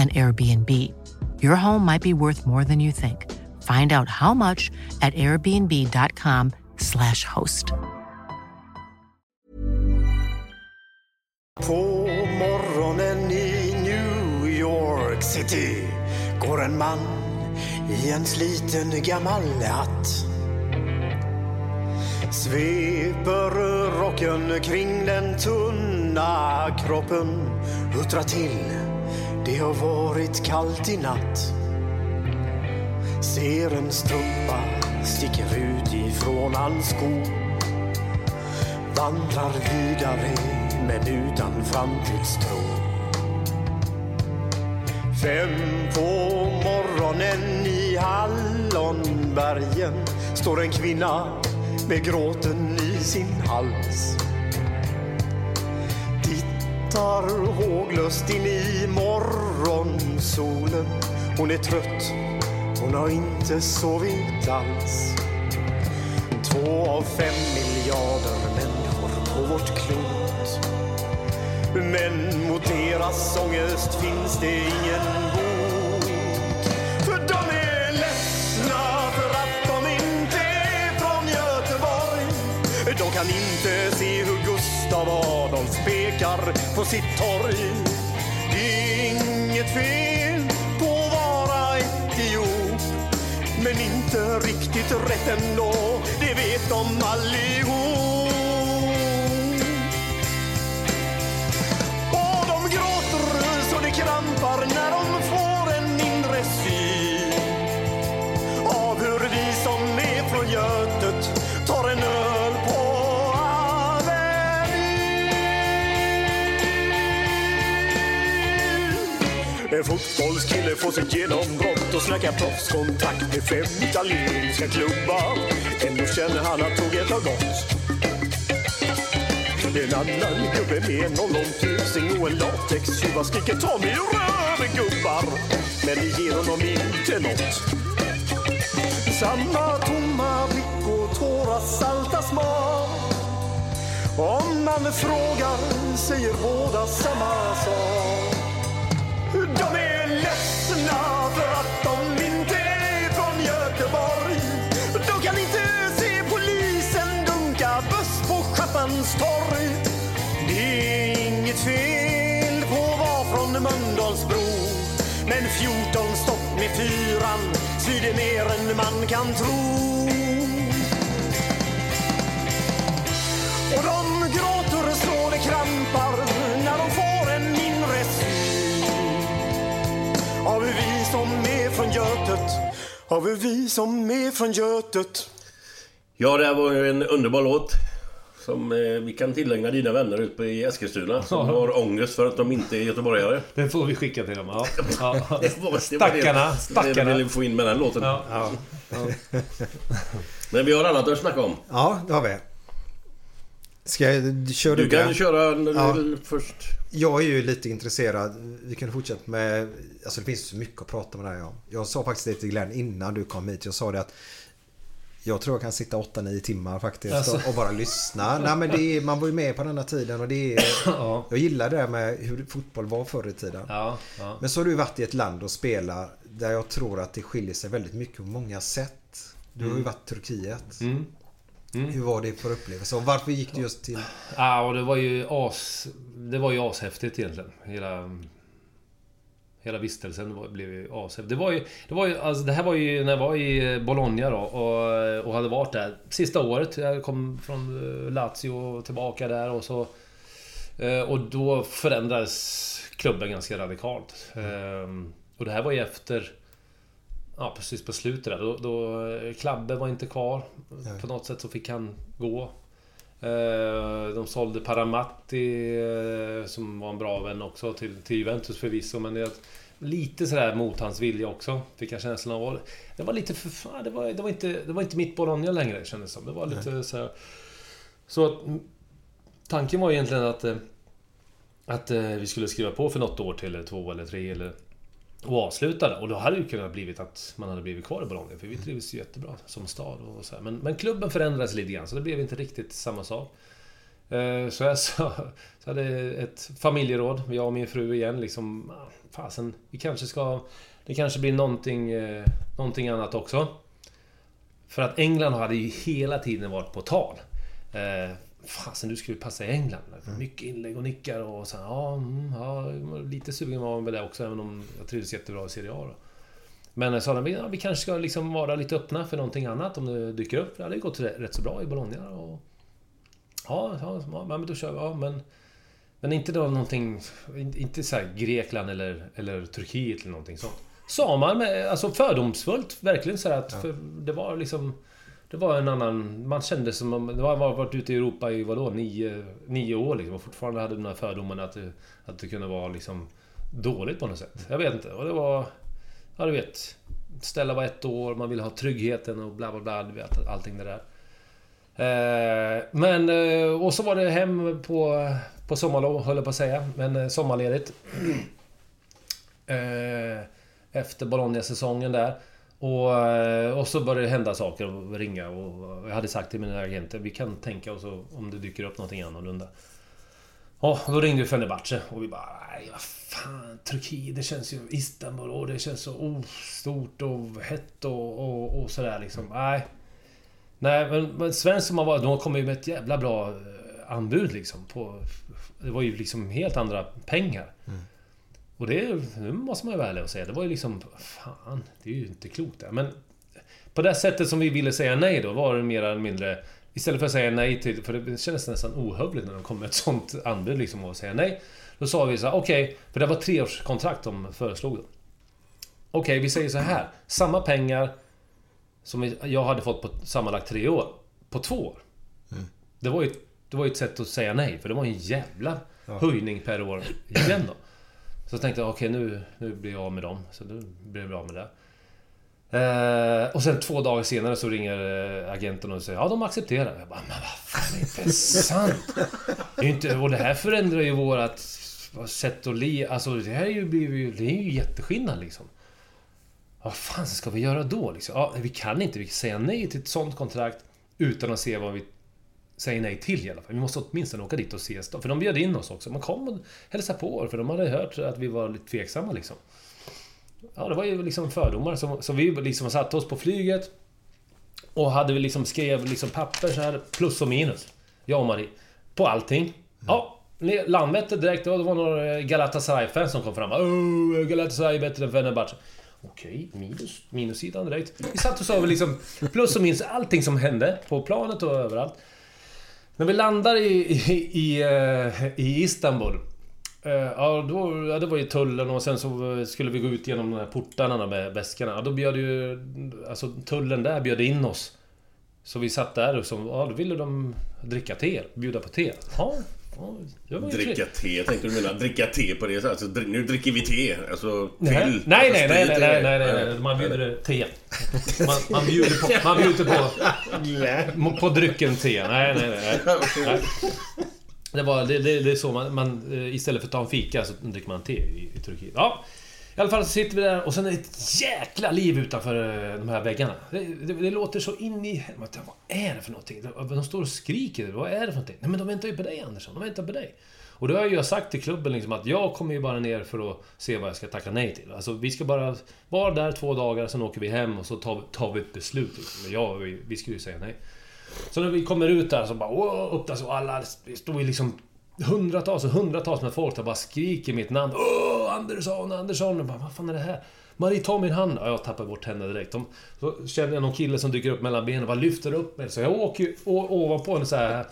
an Airbnb. Your home might be worth more than you think. Find out how much at airbnb.com/slash host. På morgonen i New York City går en man i en sliten gammal hatt. Sveper rocken kring den tunna kroppen Huttrar till, det har varit kallt i natt. Ser en strumpa sticker ut ifrån hans sko Vandrar vidare men utan framtidstro. Fem på morgonen i Hallonbergen står en kvinna med gråten i sin hals väntar håglöst in i morgonsolen. Hon är trött, hon har inte sovit alls. Två av fem miljarder människor på vårt klot. Men mot deras ångest finns det ingen bot. För de är ledsna för att de inte är från Göteborg. De kan inte av Adolfs pekar på sitt torg. Det är inget fel på att vara etiop. Men inte riktigt rätt ändå, det vet de allihop. Fotbollskille får sitt genombrott och snackar proffskontakt med fem italienska klubbar. Ändå känner han att tåget har gått. En annan gubbe med en ollontusing och en latextjuva skriker ta mig ur röven gubbar. Men det ger honom inte nåt. Samma tomma blick och tårar salta smak. Om man frågar säger båda samma sak. På torg. Det är inget fel på att vara från Mölndalsbro. Men 14 stopp med fyran svider mer än man kan tro. Och de gråter så det krampar när de får en mindre syn Har vi som är från Götet, Har vi vi som är från Götet. Ja, det här var ju en underbar låt. Som eh, vi kan tillägna dina vänner ute i Eskilstuna som Ja. har ångest för att de inte är göteborgare. Den får vi skicka till dem. Ja. <laughs> Ja. Det var- det var det- Stackarna. Det Stackarna. ville vi få in med den låten. Ja. Ja. Men vi har annat att snacka om. Ja, det har vi. Ska jag, kör du, kan köra Ja. först. Jag är ju lite intresserad. Vi kan fortsätta med... Alltså det finns så mycket att prata med dig om. Jag sa faktiskt det till Glenn innan du kom hit. Jag sa det att jag tror jag kan sitta 8-9 timmar faktiskt Alltså. och, bara lyssna. Nej men det är, man var ju med på denna tiden och det är... Ja. Jag gillar det där med hur fotboll var förr i tiden. Ja, ja. Men så har du varit i ett land och spelat där jag tror att det skiljer sig väldigt mycket på många sätt. Du har ju Mm. varit i Turkiet. Mm. Mm. Hur var det för upplevelse? Och varför gick du just till... Ja, och det var ju as... Det var ju ashäftigt egentligen. Hela... Hela vistelsen var, blev ju ashäftigt. Det var ju... Det, var ju alltså, det här var ju när jag var i Bologna då och, och hade varit där sista året. Jag kom från eh, Lazio tillbaka där och så... eh, Och då förändrades klubben ganska radikalt. Ehm, Och det här var ju efter... Ja, precis på slutet där. Då, då Klabbe var inte kvar. På något sätt så fick han gå. Eh, De sålde Paramatti, eh, som var en bra vän också, till, till Juventus förvisso. Men det, lite sådär mot hans vilja också, fick jag känslan av. Det var lite för det var, det var, inte, det var inte mitt Bologna längre, kändes det som. Det var lite så här. Så att, tanken var egentligen att, eh, att vi skulle skriva på för något år till, eller två eller tre, eller och avslutade. Och då hade det ju kunnat blivit att man hade blivit kvar i Bologna. För vi trivdes ju jättebra som stad och så här. Men, men klubben förändrades lite grann, så det blev inte riktigt samma sak. Eh, så jag <laughs> sa, så hade ett familjeråd, jag och min fru igen, liksom... Ah, fasen, vi kanske ska... Det kanske blir någonting, eh, någonting annat också. För att England hade ju hela tiden varit på tal. Eh, Eh, Fasen, du skulle passa i England. Mycket inlägg och nickar och så ja, mm, ja, lite sugen var man väl det också, även om jag trivdes jättebra i Serie A då. Men jag sa de, ja, vi kanske ska liksom vara lite öppna för någonting annat om det dyker upp. Det hade ju gått rätt så bra i Bologna. Och, ja, ja, ja, men då kör vi. Ja, men, men inte då någonting... Inte så här Grekland eller, eller Turkiet eller någonting sånt. Sa man med, alltså fördomsfullt, verkligen så att för det var liksom... Det var en annan... Man kände som om... Man var varit ute i Europa i vadå? Nio, nio år liksom. Och fortfarande hade de här fördomarna att det, att det kunde vara liksom... Dåligt på något sätt. Jag vet inte. Och det var... Ja, du vet. Stella var ett år, man ville ha tryggheten och bla bla bla. Du vet, allting det där. Eh, men... eh, Och så var det hem på, på sommarlov, höll jag på att säga. Men eh, sommarledigt. <clears throat> Eh, efter Bologna-säsongen där. Och, eh, och så började det hända saker och ringa och jag hade sagt till mina agenter vi kan tänka oss om det dyker upp någonting annorlunda. Ja, då ringde ju Fenerbahce och vi bara nej vad fan Turkiet det känns ju Istanbul och det känns så oh, stort och hett och, och, och sådär liksom. Nej. Nej men, men svensk som har varit, de kom ju med ett jävla bra eh, anbud liksom. På, det var ju liksom helt andra pengar. Mm. Och det, nu måste man ju vara ärlig och säga, det var ju liksom... Fan, det är ju inte klokt det. Men på det sättet som vi ville säga nej då, var det mer eller mindre... Istället för att säga nej till... För det kändes nästan ohövligt när de kom med ett sånt anbud liksom och säga nej. Då sa vi så här, okej, för det var treårskontrakt de föreslog då. Okej, vi säger så här. Samma pengar som jag hade fått på sammanlagt tre år. På två år. Det var ju, det var ju ett sätt att säga nej, för det var en jävla höjning per år igen då. Så tänkte jag, okej nu, nu blir jag av med dem. Så nu blir jag av med det. Eh, och sen två dagar senare så ringer eh, agenten och säger ja de accepterar. Jag bara, men vad fan, det är inte sant. Det är inte, och det här förändrar ju vårat sätt att le. Alltså det här är ju, blir ju, det är ju jätteskillnad liksom. Vad fan ska vi göra då liksom? Ja, vi kan inte vi kan säga nej till ett sånt kontrakt utan att se vad vi säger nej till i alla fall. Vi måste åtminstone åka dit och ses då. För de bjöd in oss också. Man kom och hälsade på för de hade hört att vi var lite tveksamma liksom. Ja, det var ju liksom fördomar. Så, så vi liksom satte oss på flyget och hade vi liksom skrev liksom papper så här plus och minus. Jag och Marie. På allting. Ja, Landvetter direkt. Det var några Galatasaray-fans som kom fram. Oh, Galatasaray är bättre än Fenerbahce. Okej, minus, minussidan direkt. Vi satt och sa liksom plus och minus allting som hände på planet och överallt. När vi landar i, i, i, eh, i Istanbul. Eh, ja, då, ja, det var ju tullen och sen så skulle vi gå ut genom de här portarna med väskorna. Ja, då bjöd ju... Alltså tullen där bjöd in oss. Så vi satt där och så, ja, då ville de dricka te. Bjuda på te. Ja, ja Dricka te, jag tänkte du menar dricka te på det sättet. Alltså, nu dricker vi te. Alltså till. Nej, Alltså, nej, nej, nej, nej, nej, det. nej, nej, man bjuder te. Man, man bjuder på, man bjuder på, på drycken te. Nej, nej, nej. <laughs> nej. Det, var, det, det, det är så man, man... eh, Istället för att ta en fika så dricker man te i, i Turkiet. Ja. I alla fall så sitter vi där och sen är det ett jäkla liv utanför eh, de här väggarna. Det, det, det låter så in i helvete. Vad är det för någonting? De, de står och skriker. Vad är det för någonting? Nej men de väntar ju på dig Andersson. De väntar på dig. Och då har jag ju sagt till klubben liksom att jag kommer ju bara ner för att se vad jag ska tacka nej till. Alltså vi ska bara vara där två dagar, sen åker vi hem och så tar, vi- tar vi ett beslut. Liksom. Men jag, vi, vi skulle ju säga nej. Så när vi kommer ut där så bara wow, upp där så alla... Det står ju liksom hundratals och hundratals med folk där bara skriker mitt namn. Åh, Andersson, Andersson! Och bara, vad fan är det här? Marie, ta min hand! Ja, jag tappar bort henne direkt. De, så känner jag någon kille som dyker upp mellan benen och bara lyfter upp mig. Så jag åker ju ovanpå en så här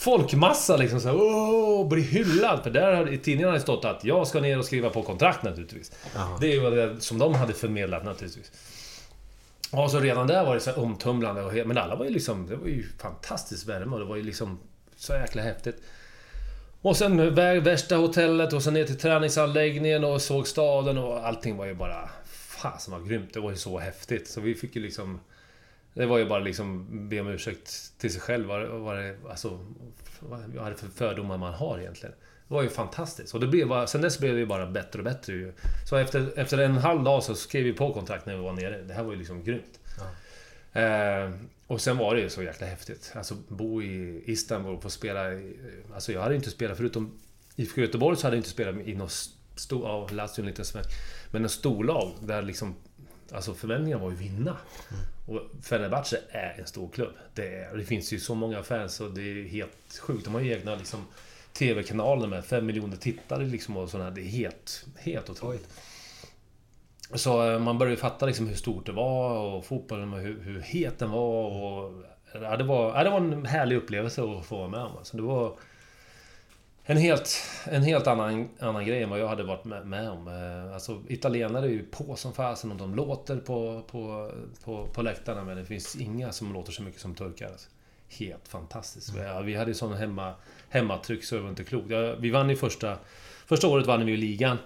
folkmassa liksom så här, åh, blir hyllad. För där har- i tidningarna har det stått att jag ska ner och skriva på kontrakt naturligtvis. Det är ju vad det som de hade förmedlat naturligtvis. Ja, så redan där var det så omtumlande. Och, men alla var ju liksom... Det var ju fantastisk värme och det var ju liksom så jäkla häftigt. Och sen väg, värsta hotellet och sen ner till träningsanläggningen och såg staden och allting var ju bara... Fasen vad grymt. Det var ju så häftigt. Så vi fick ju liksom... Det var ju bara liksom be om ursäkt till sig själv. Vad, vad, det, alltså, vad är det för fördomar man har egentligen? Det var ju fantastiskt. Och det blev bara, sen dess blev det ju bara bättre och bättre ju. Så efter, efter en halv dag så skrev vi på kontrakt när vi var nere. Det här var ju liksom grymt. Ja. Eh, och sen var det ju så jäkla häftigt. Alltså bo i Istanbul och få spela... I, alltså jag hade inte spelat, förutom IFK Göteborg så hade jag inte spelat i något stor... Ja, Lazio lite svensk. Men en storlag där liksom... Alltså förväntningarna var ju vinna. Mm. Och Fenerbahce är en stor klubb. Det, är, det finns ju så många fans och det är helt sjukt. De har ju egna liksom TV-kanaler med 5 miljoner tittare liksom och sådär. Det är helt, helt otroligt. Så eh, man började fatta liksom hur stort det var och fotbollen, hur, hur het den var och... Ja, det var, ja, det var en härlig upplevelse att få vara med om. Alltså, det var en helt, en helt annan, annan grej än vad jag hade varit med, med om. Eh, alltså, italienare är ju på som fasen och de låter på, på, på, på läktarna men det finns inga som låter så mycket som turkar. Alltså. Helt fantastiskt. Mm. Vi hade ju sån hemma, hemmatryck så det var inte klokt. Vi vann ju första... Första året vann vi ju ligan.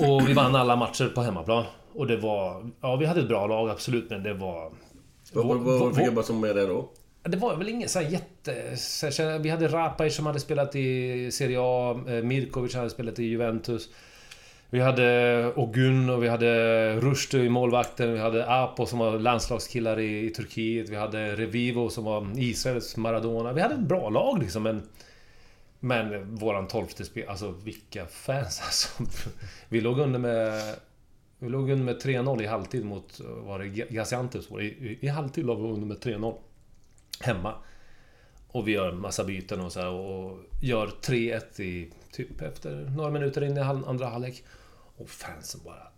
Och vi vann alla matcher på hemmaplan. Och det var... Ja, vi hade ett bra lag, absolut, men det var... Vad var det för gubbar som var där då? Det var väl inget så jätte... Så vi hade Rapaj som hade spelat i Serie A. Eh, Mirkovic hade spelat i Juventus. Vi hade Ogun och vi hade Rushdie i målvakten. Vi hade Apo som var landslagskillar i, i, Turkiet. Vi hade Revivo som var Israels Maradona. Vi hade ett bra lag liksom, men... Men våran tolfte spel... Alltså vilka fans alltså. Vi låg under med... Vi låg under med 3-0 i halvtid mot... Var det Gaziantep? I, i, I halvtid låg vi under med 3-0. Hemma. Och vi gör massa byten och så här, och gör 3-1 i... Typ efter några minuter in i andra halvlek. Och fansen bara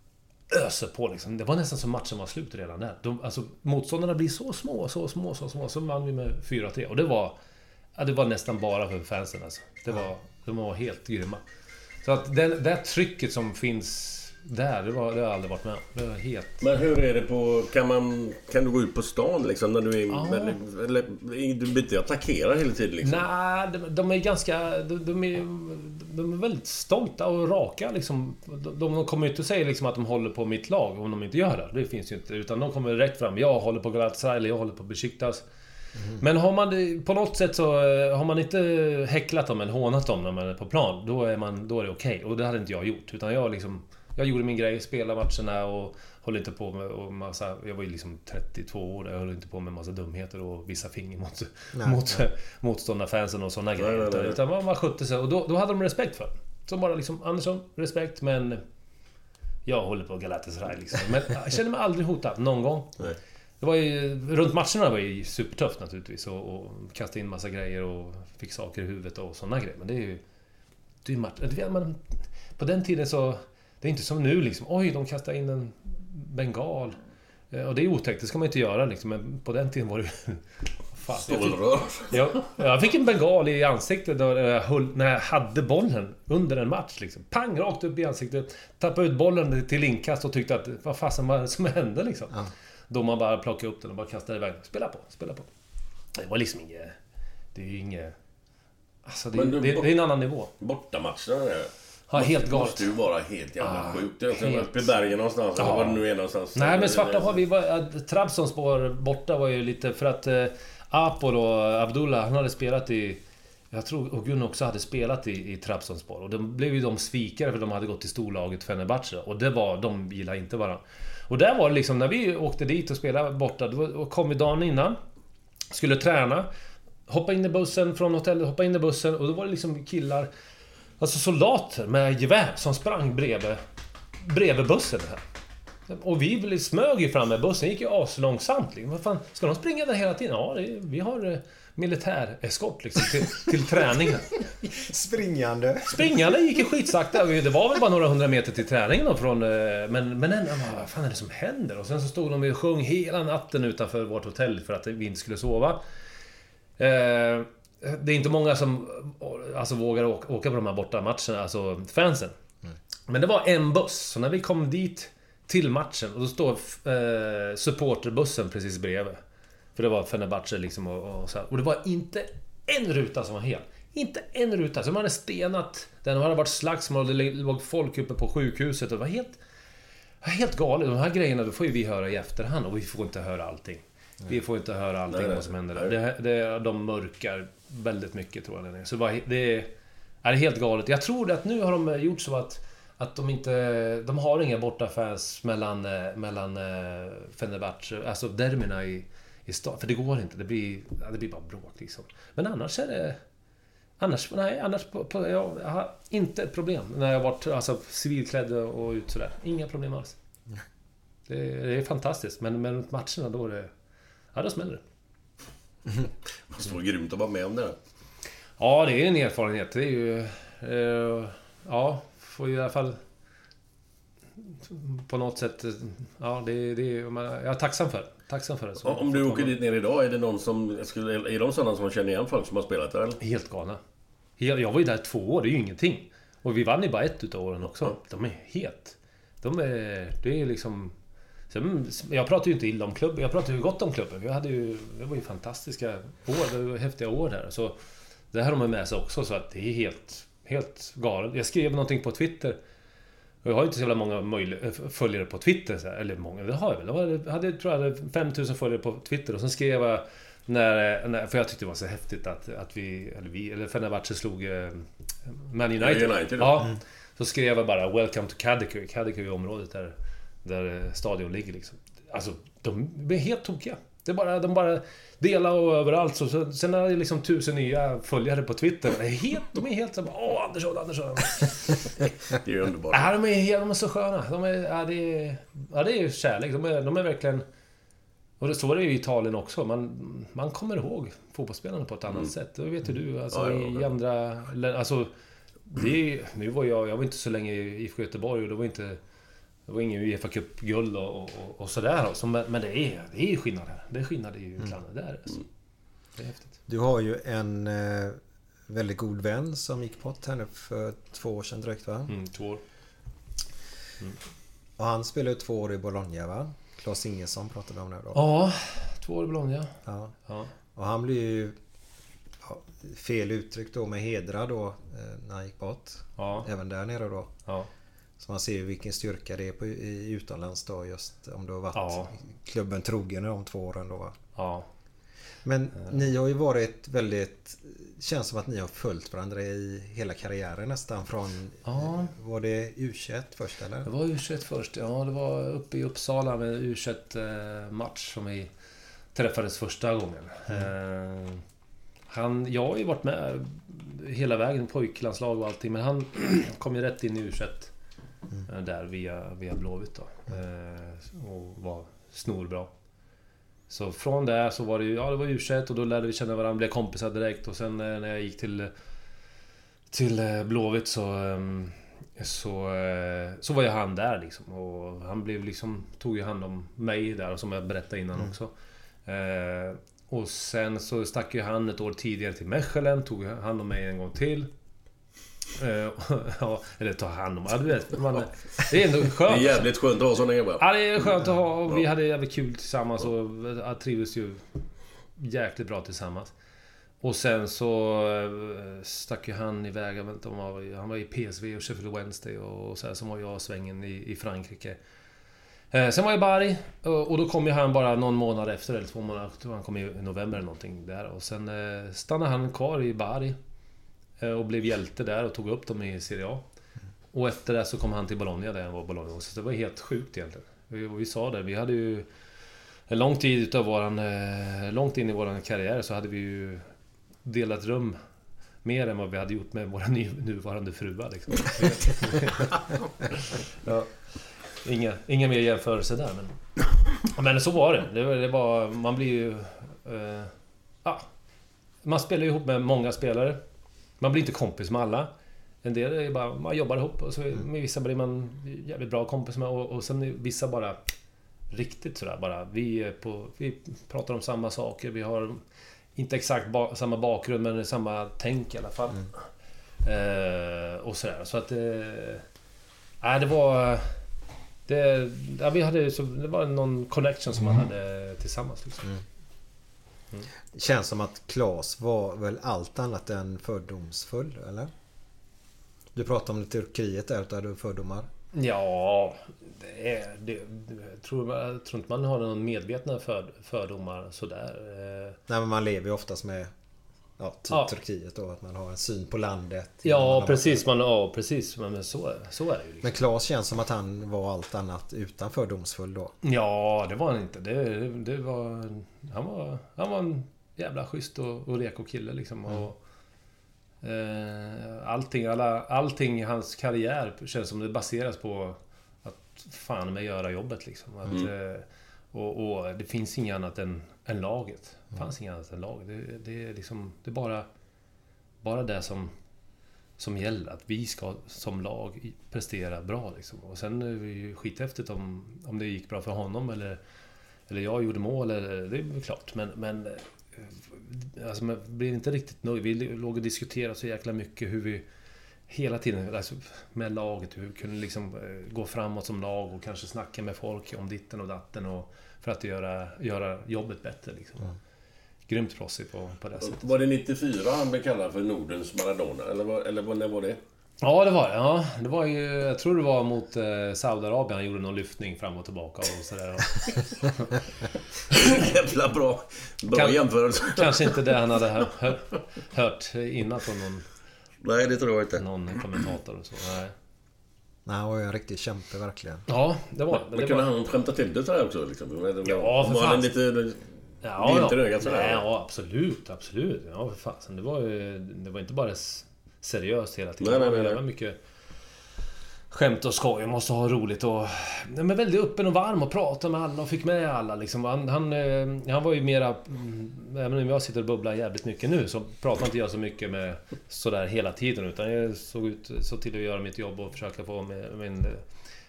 öser på liksom. Det var nästan som matchen var slut redan där. De, alltså, motståndarna blir så små, så små, så små. Så vann vi med 4-3. Och det var... Ja, det var nästan bara för fansen alltså. Det var, de var helt grymma. Så att det, det trycket som finns där, det, var, det har jag aldrig varit med om. Det var helt... Men hur är det på... Kan, man, kan du gå ut på stan liksom när du är... Ja. Eller, eller, du blir inte attackerad hela tiden liksom? Nej, de, de är ganska... De, de, är, de är väldigt stolta och raka liksom. De, de kommer ju inte säga liksom att de håller på mitt lag om de inte gör det. Det finns ju inte. Utan de kommer rätt fram. Jag håller på Galatasaray jag håller på Besiktas. Mm. Men har man på något sätt så... eh, Har man inte häcklat dem eller hånat dem när man är på plan, då är, man, då är det okej. Okay. Och det hade inte jag gjort. Utan jag liksom... Jag gjorde min grej, spelade matcherna och höll inte på med och massa... Jag var ju liksom 32 år, jag höll inte på med massa dumheter och vissa finger mot, nej, mot nej. motståndarfansen och sådana grejer. Nej, nej, Utan man, man skötte sig och då, då hade de respekt för Så bara liksom, Andersson, respekt men... Jag håller på Galatasaray liksom. Men jag känner mig aldrig hotad, någon gång. Det var ju, runt matcherna var ju supertufft naturligtvis och, och kasta in massa grejer och fick saker i huvudet och sådana grejer. Men det är ju... Det är match, man, på den tiden så... Det är inte som nu liksom. Oj, de kastar in en bengal. Eh, och det är otäckt, det ska man inte göra liksom. Men på den tiden var det <laughs> Stålrör. Jag, jag fick en bengal i ansiktet när jag, höll, när jag hade bollen under en match. Liksom. Pang! Rakt upp i ansiktet. Tappade ut bollen till inkast och tyckte att vad fasen var det som hände liksom? Ja. Domaren bara plockade upp den och bara kastade iväg Spela på, spela på. Det var liksom inget... Det är ju inget... Alltså det, det, det, är en annan nivå. Bortamatcherna där. Ja, helt galet. måste ju vara helt jävla ah, sjukt. Det helt... Uppe i bergen någonstans, ja. eller var det nu är någonstans. Nej, men Svarta har vi... Var, Trabzonspor borta var ju lite för att... Eh, Apol och Abdullah, han hade spelat i... Jag tror Ogun också hade spelat i, i Trabzonspor. Och de blev ju de svikare för de hade gått till storlaget Fenerbahce. Och det var... De gillade inte varandra. Och där var det liksom, när vi åkte dit och spelade borta, då kom vi dagen innan. Skulle träna. Hoppa in i bussen från hotellet, hoppa in i bussen och då var det liksom killar... Alltså soldater med gevär som sprang bredvid, bredvid bussen här. Och vi smög ju fram med bussen, gick ju aslångsamt liksom. Vad fan, ska de springa där hela tiden? Ja, det, vi har eh, militäreskort liksom, till, till träningen. <laughs> Springande. Springande gick ju skitsakta. Det var väl bara några hundra meter till träningen då från... Eh, men, men ändå, vad fan är det som händer? Och sen så stod de och sjöng hela natten utanför vårt hotell för att vi inte skulle sova. Eh, det är inte många som alltså, vågar åka på de här borta matcherna, alltså fansen. Mm. Men det var en buss, så när vi kom dit till matchen och då står eh, supporterbussen precis bredvid. För det var Fenerbahce liksom och, och så här. Och det var inte en ruta som var hel. Inte en ruta. Så man hade stenat. Den hade varit slagsmål och det låg folk uppe på sjukhuset. Och det var helt... Helt galet. De här grejerna då får ju vi höra i efterhand och vi får inte höra allting. Vi får inte höra allting Nej, nej. vad som händer Nej. där. Det, det, de mörkar väldigt mycket tror jag. Så det, var, det är, är helt galet. Jag tror att nu har de gjort så att, att de inte... De har inga bortafans mellan, eh, mellan eh, Fenerbahce, alltså derbyna i, i stan. För det går inte. Det blir, ja, det blir bara bråk liksom. Men annars är det... Annars, nej, annars på, på, jag, jag har inte ett problem när jag varit alltså, civilklädd och ut sådär. Inga problem alls. Det, det är fantastiskt. Men, men matcherna då är det... Ja, då smäller det. <laughs> Det måste vara grymt att vara med om det. här. Ja, det är en erfarenhet. Det är ju... Eh, ja, får ju i alla fall... På något sätt... eh, Ja, det, det är... man- Jag är tacksam för. Tacksam för det. Så- Om du åker dit ner idag, är det någon som... Skulle, är de sådana som känner igen folk som har spelat där eller? Helt galna. Jag var ju där två år, det är ju ingenting. Och vi vann ju bara ett utav åren också. De är helt... De är... Det är liksom... Sen, jag pratar ju inte illa om klubben, jag pratar ju gott om klubben. Vi hade ju... Det var ju fantastiska år, det var häftiga år där. Så det här har de med sig också, så att det är helt... Helt galet. Jag skrev någonting på Twitter. Och jag har ju inte så jävla många möjliga, följare på Twitter. Så här, eller många, det har jag väl. Jag hade, tror jag hade 5000 följare på Twitter. Och sen skrev jag... När, när, för jag tyckte det var så häftigt att, att vi... Eller vi... Eller Fenerbahce slog eh, Man United. United, ja. Mm. Så skrev jag bara 'Welcome to Cadiquo'. Cadiquo är området där, där eh, stadion ligger liksom. Alltså, de är helt tokiga. Det är bara, de bara delar och överallt. Så, så, sen är det liksom tusen nya följare på Twitter. Det är helt, de är helt så bara, Åh, Andersson, Andersson. Det är ju underbart. Ja, de är, de är så sköna. De är, ja, det är, ja, det är kärlek. De är, de är verkligen... Och det, så är det ju i Italien också. Man, man kommer ihåg fotbollsspelarna på ett annat Mm. sätt. Det vet ju du. Alltså, Ja, I ja. andra... Alltså, det är, nu var jag... Jag var inte så länge i IFK Göteborg och det var inte... Det var ingen Uefa Cup-guld och, och, och sådär. Så, men, men det är, det är skillnad här. Det är skillnad i utlandet. Det är det. Alltså. Det är häftigt. Du har ju en eh, väldigt god vän som gick bort här nu för två år sedan drygt va? Mm, två år. Och han spelade ju två år i Bologna va? Claes Ingesson pratade vi om nu då. Ja, två år i Bologna. Ja. Ja. Och han blev ju... Fel uttryck då med hedra då eh, när han gick bort. Ja. Även där nere då. Ja. Så man ser ju vilken styrka det är på, i utomlands då just om du har varit Ja. klubben trogen de två åren då va? Ja. Men ni har ju varit väldigt... Känns som att ni har följt varandra i hela karriären nästan från... Ja. Var det U21 först eller? Det var U21 först. Ja, det var uppe i Uppsala med U21-match som vi träffades första gången. Eh, Han, jag har ju varit med hela vägen, pojklandslag och allting, men han <clears throat> kom ju rätt in i U21 eh, där via, via Blåvitt då. Eh, Och var snorbra. Så från det så var det ju, ja det var U21 och då lärde vi känna varandra, blev kompisar direkt och sen eh, när jag gick till till eh, Blåvitt så ehm, så, så var ju han där liksom. Och han blev liksom, tog ju hand om mig där, som jag berättade innan Mm. också. Eh, och sen så stack ju han ett år tidigare till Mechelen, tog hand om mig en gång till. Eh, <laughs> ja, eller ta hand om, ja du vet. Man, det är ändå Det skönt. är jävligt skönt att ha såna grabbar. Ja, det är skönt att ha och vi hade jävligt kul tillsammans och jag trivdes ju jäkligt bra tillsammans. Och sen så eh, stack ju han iväg, jag vet inte om han var, han var i PSV och Sheffield Wednesday och så här, som var jag svängen i, i Frankrike. Eh, sen var jag i Bari och då kom ju han bara någon månad efter, eller två månader, jag tror han kom i november eller någonting där. Och sen eh, stannade han kvar i Bari. Eh, Och blev hjälte där och tog upp dem i Serie A. Och efter det så kom han till Bologna där han var Bologna. Så det var helt sjukt egentligen. Vi, och vi sa det, vi hade ju... En lång tid utav våran... eh, Långt in i våran karriär så hade vi ju delat rum mer än vad vi hade gjort med våra nuvarande fruar liksom. <laughs> ja. Inga, inga mer jämförelser där men... Men så var det. Det var, det var man blir ju... Eh, ja. Man spelar ihop med många spelare. Man blir inte kompis med alla. En del är bara, man jobbar ihop och så med vissa blir man jävligt bra kompis med och, och sen vissa bara riktigt sådär bara. Vi, på, vi pratar om samma saker, vi har inte exakt ba, samma bakgrund men samma tänk i alla fall. Eh, och sådär. Så att... Eh, det var... Det, ja, vi hade, så, det var någon connection som man hade tillsammans. Liksom. Det känns som att Klas var väl allt annat än fördomsfull, eller? Du pratade om Turkiet där, där du fördomar. Ja, det är, det, jag, tror, jag tror inte man har någon medvetna för, fördomar sådär. Eh, Nej, men man lever ju oftast med ja, typ Ja. Turkiet då. Att man har en syn på landet. Man Ja, har- precis. Man, ja, precis. Men, så, så är det ju. Liksom. Men Klas känns som att han var allt annat utan fördomsfull då. Ja, det var han inte. Det, det var, han, var, han var en jävla schysst och, och reko kille liksom. Och, eh, allting, alla, allting i hans karriär känns som det baseras på att fan med göra jobbet liksom. Att, Mm. eh, och, och det finns inget annat än, än laget. Det fanns inget annat än laget. Det, det är liksom... Det är bara, bara det som, som gäller. Att vi ska som lag prestera bra liksom. Och sen är det ju skithäftigt om, om det gick bra för honom eller, eller jag gjorde mål. Eller, det är klart. Men, men eh, alltså, man blir inte riktigt nöjd. Vi låg och diskuterade så jäkla mycket hur vi hela tiden alltså, med laget, hur vi kunde liksom eh, gå framåt som lag och kanske snacka med folk om ditten och datten och för att göra, göra jobbet bättre. Liksom. Mm. Grymt proffsig på, på det sättet. Var det 94 han blev kallad för Nordens Maradona? Eller, var, eller när var det? Ja, det var det. Ja, det var ju... Jag tror det var mot eh, Saudiarabien. Han gjorde någon lyftning fram och tillbaka och sådär. <laughs> Jävla bra, bra Kan- jämförelse. Kanske inte det han hade hör, hör, hört innan från någon, Nej, det tror jag inte. någon kommentator och så. Nej. Nej, han var ju en riktig kämpe verkligen. Ja, det var Men det. kunde var, han skämta till det sådär också? Liksom? Ja, för fan. lite... Ja, Glimt i ja. ögat sådär. Ja, absolut, absolut. Ja, för fasen. Det var ju... Det var inte bara seriöst hela tiden. Nej, nej, det var nej, jävla nej. mycket skämt och skoj. Man måste ha roligt och... Nej, men väldigt öppen och varm och prata med alla och fick med alla liksom. Han, han, eh, han var ju mera... mm, Även om jag sitter och bubblar jävligt mycket nu så pratar inte jag så mycket med sådär hela tiden. Utan jag såg ut så till att göra mitt jobb och försöka få med min eh,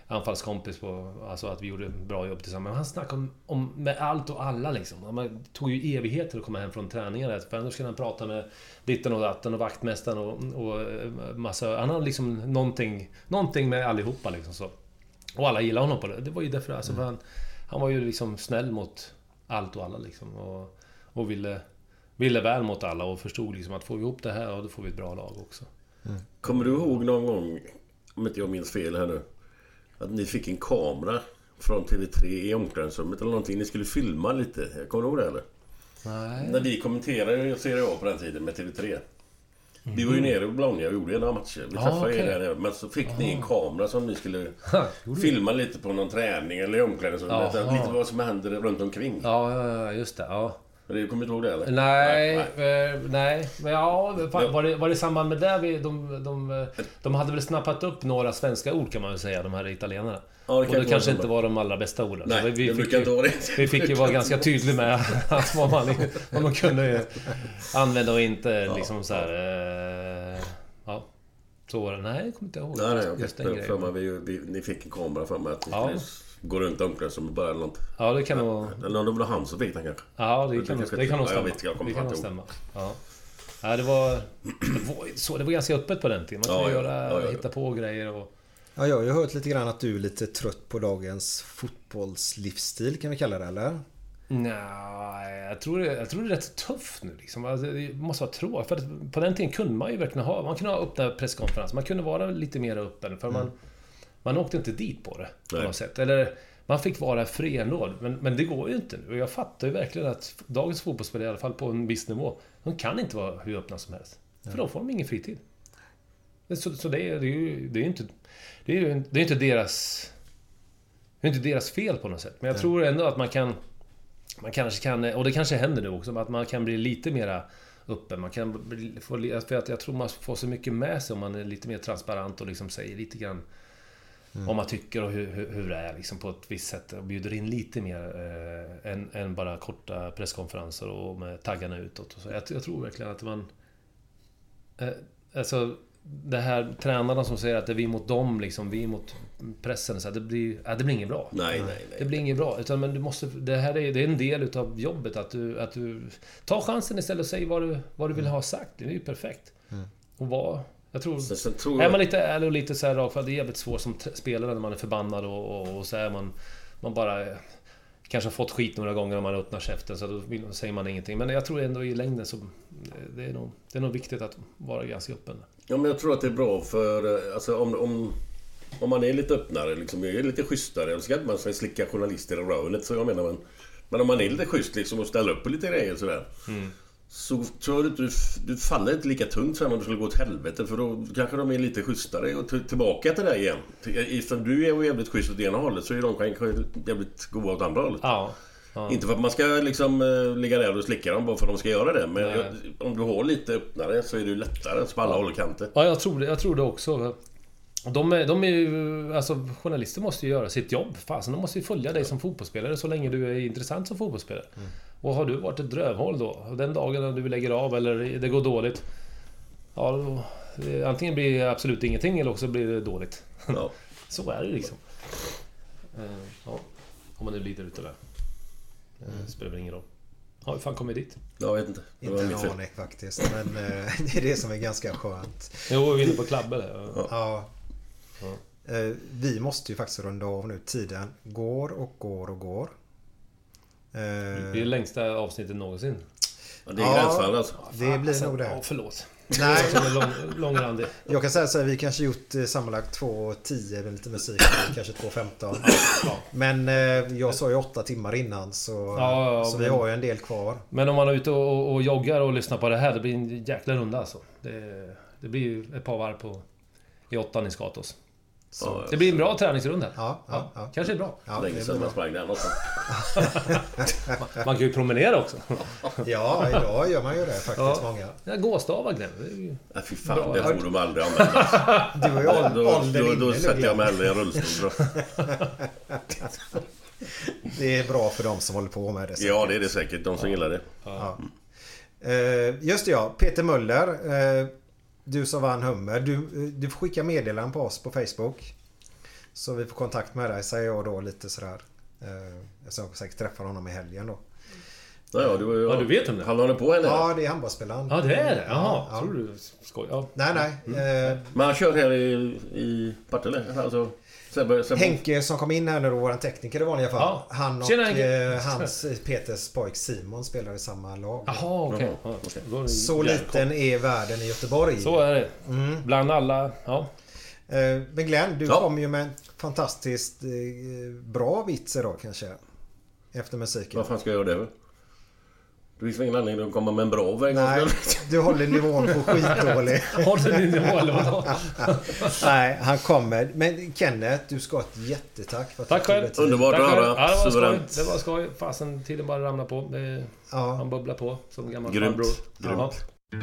anfallskompis på... Alltså att vi gjorde bra jobb tillsammans. Men han snackade om, om med allt och alla liksom. Det tog ju evigheter att komma hem från träningar. För annars skulle han prata med ditten och datten och vaktmästaren och, och eh, massa... Han hade liksom någonting, någonting med allihopa liksom så. Och alla gillade honom på det. Det var ju därför alltså, för han, han var ju liksom snäll mot allt och alla liksom. Och, och ville, ville väl mot alla och förstod liksom att får vi ihop det här, ja, då får vi ett bra lag också. Kommer du ihåg någon gång, om inte jag minns fel här nu, att ni fick en kamera från TV3 i omklädningsrummet eller någonting? Ni skulle filma lite. Kommer du ihåg det eller? Nej. När vi kommenterade Serie A på den tiden med TV3. Vi var ju nere i Bologna och gjorde några matcher. Vi träffade okej. er där. Men så fick ni en kamera som ni skulle <laughs> filma lite på någon träning eller i omklädningsrummet. Jaha. Lite vad som händer runt omkring. Ja, just det. Ja. Du kommer inte ihåg det eller? Nej, nej. eh, nej. Men ja, var, det, var det i samband med det vi... De, de, eh, de hade väl snappat upp några svenska ord kan man väl säga, de här italienarna. Ja, det och det kanske inte var de allra bästa orden. Nej, Så vi, det fick ju, inte vara det. vi fick ju vara ganska tydliga med <laughs> vad man, vad man kunde använda och inte liksom så här... eh, Ja. Så var det. Nej, jag kommer inte ihåg Nej, nej, just okej. den För mig, grejen. vi, vi, ni fick en kamera för mig att ni Ja. Skulle gå runt omklädningsrummet bara eller något. Ja, det kan nog... Eller om det var han som fick den kanske. Ja, det Det kan, nog, kanske det kan nog stämma. jag vet, jag kommer det kan nog stämma. Ja. Ja, det var, det var så. Det var ganska öppet på den tiden. Man kunde Ja, göra, Ja, ja, ja. hitta på grejer och... Ja, jag har ju hört lite grann att du är lite trött på dagens fotbollslivsstil kan vi kalla det eller? Nej, jag tror, det, jag tror det är rätt tufft nu liksom. Alltså, det måste vara tråkigt. För att på den tiden kunde man ju verkligen ha... Man kunde ha öppna presskonferenser. Man kunde vara lite mer öppen. För man, man åkte inte dit på det. På Nej. något sätt. Eller man fick vara fri ändå. Men, men det går ju inte nu. Och jag fattar ju verkligen att dagens fotbollsspelare, i alla fall på en viss nivå, de kan inte vara hur öppna som helst. För då får de ingen fritid. Så, så det, är, det är ju det är inte... Det är ju det är inte deras... Det är inte deras fel på något sätt. Men jag tror ändå att man kan... Man kanske kan, och det kanske händer nu också, att man kan bli lite mera öppen. Man kan bli, få, för att jag tror man får så mycket med sig om man är lite mer transparent och liksom säger lite grann om man tycker och hur, hur, hur det är liksom på ett visst sätt. Och bjuder in lite mer eh, än, än bara korta presskonferenser och med taggarna utåt. Och så. Jag, jag tror verkligen att man... Eh, alltså, det här tränarna som säger att det är vi mot dem, liksom, vi mot pressen. Så det, blir, ja, det blir inget bra. Nej, nej, nej. Det blir inget bra. Utan men du måste, det här är, det är en del utav jobbet. Att du, att du tar chansen istället och säger vad du, vad du vill ha sagt. Det är ju perfekt. Och vad... Jag tror... Sen, sen tror Är man lite ärlig och lite så här rak, för det är jävligt svårt som spelare när man är förbannad och, och, och så är man... Man bara... kanske har fått skit några gånger om man öppnar käften, så då säger man ingenting. Men jag tror ändå i längden så... Det är nog, det är nog viktigt att vara ganska öppen. Ja, men jag tror att det är bra för... eh, Alltså om, om, om man är lite öppnare, liksom, är lite schysstare. Jag ska inte man slicka journalister i röven, så jag menar. Men, men om man är lite schysst liksom, och ställer upp på lite grejer sådär. Så tror du inte du, du faller inte lika tungt sen om det skulle gå åt helvete. För då kanske de är lite schysstare och tillbaka till det igen. Till- För du är jävligt schysst åt ena hållet så är de kanske jävligt goda åt andra hållet. Ja. ja. Inte för att man ska liksom eh, ligga där och slicka dem bara för att de ska göra det. Men jag, om du har lite öppnare så är det lättare på alla håll och kanter. Ja, jag tror det, jag tror det också. De de är ju... Alltså, journalister måste ju göra sitt jobb. Fasen, de måste ju följa dig som fotbollsspelare så länge du är intressant som fotbollsspelare. Och har du varit ett drövhål då, den dagen när du lägger av eller det går dåligt... Ja, då, det, antingen blir det absolut ingenting eller också blir det dåligt. Ja. <laughs> så är det liksom. Eh, ja, om man nu lider utav det. Eh, spelar väl ingen roll. Ja, hur fan kom vi dit? Jag vet inte. Det Inte en aning faktiskt. Men eh, <laughs> det är det som är ganska skönt. Jo, vi är inne på klabbe där. Ja. Ja. Eh, Vi måste ju faktiskt runda av nu. Tiden går och går och går. Eh, Det är längsta avsnittet någonsin. Ja, det är gränsfall alltså. Det blir Alltså, nog det. Ja, förlåt. Nej. <laughs> Lång, långrandig. Jag kan säga så här, vi kanske gjort eh, sammanlagt 2.10 med lite musik. Kanske 2.15. Men eh, jag sa ju 8 timmar innan så, Ja, ja, så vi men- har ju en del kvar. Men om man är ute och, och, och joggar och lyssnar på det här, det blir en jäkla runda alltså. Det, det blir ju ett par varv på i åttan i Skatos. Ja, Det blir en bra träningsrunda. Ja, ja, ja. Kanske är bra. Ja, Länge det sedan man sprang den också. <laughs> Man kan ju promenera också. ja, idag gör man ju det faktiskt Ja. många. Ja, gåstavar Glenn. Det är ju... Nej, fy fan, Bra. det får de aldrig använda. <laughs> Du har ju Då, ål- då, då, då nu, sätter jag mig hellre i en rullstol. då. <laughs> Det är bra för de som håller på med det. säkert. Ja, det är det säkert. De som gillar det. Ja. Eh, just det ja, Peter Möller. Du som vann Hummer. Du, du får skicka meddelanden på oss på Facebook. Så vi får kontakt med dig, säger jag då lite sådär. Eh, jag ska säkert träffa honom i helgen då. Ja, ja, du, ja, Ja, du vet om det? Han håller på henne? Ja, det är handbollsspelaren. Ja, det är det? Jaha, Ja. tror du skojar? Ja. Nej, nej. Eh, Men han kör här i, i Partille? Alltså, Sebbe, Sebbe. Henke som kom in här nu då, våran tekniker i vanliga fall. Ja. Han och Tjena, eh, hans, <laughs> Peters pojk Simon spelar i samma lag. Jaha, okej. Det Så liten är världen i Göteborg. Så är det. Bland alla... Ja. Eh, Men Glenn, du Ja. kom ju med en fantastiskt eh, bra vits idag kanske. Efter musiken. Vad fan ska jag göra det? Det finns ingen anledning att komma med en bra väg. Nej, du håller nivån på skitdålig. Har du din nivå eller vadå? Nej, han kommer. Men Kenneth, du ska ha ett jättetack för att Tack själv. Underbart Tack att höra. Ja, det var skoj. Suveränt. Det var skoj. Fasen, tiden bara ramlar på. Det, Ja. Han bubblar på som gammal Grymt. farbror. Grymt. Ja.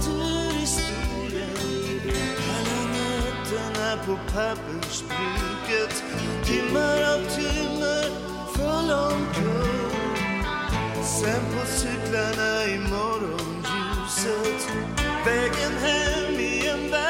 Naturhistorien Alla nätterna på pappersbruket Timmar av timmar full omkull Sen på cyklarna i morgonljuset Vägen hem i en värld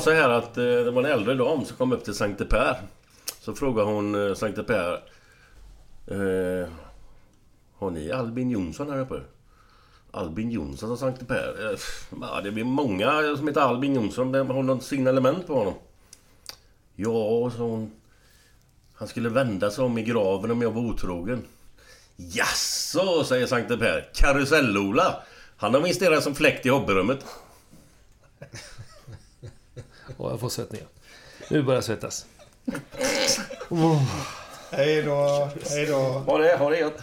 så här att eh, det var en äldre dam som kom upp till Sankte Per. Så frågade hon eh, Sankte Per... Eh, har ni Albin Jonsson här uppe? Albin Jonsson sa Sankte Per. Eh, ja, det blir många som heter Albin Jonsson. Har något signalement på honom? Ja, sa hon. Han skulle vända sig om i graven om jag var otrogen. Jaså, säger Sankte Per. Karusell-Ola. Han har investerat som fläkt i hobbyrummet. Och jag får svettningar. Nu börjar jag svettas. Hej då, hej då. Ha det, ha det gött.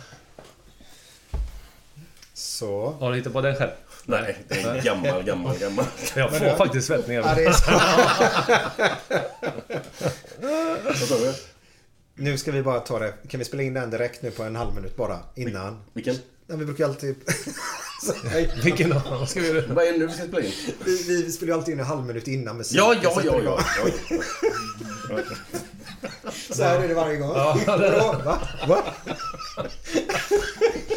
Så. Har du hittat på den själv? Nej, det är en gammal, gammal, gammal. Jag får faktiskt svettningar. Ja, det är så. Nu ska vi bara ta det. Kan vi spela in den direkt nu på en halv minut bara? Innan. Vilken? Nej, vi brukar alltid... <laughs> Vilken av dem ska vi göra? Vad är det nu vi ska spela in? vi, vi spelar ju alltid in en halv minut innan musik. Ja, ja, ja, igång. <laughs> ja. ja. Så här är det varje gång. Ja, det är det. Vadå? Va? Va? <laughs>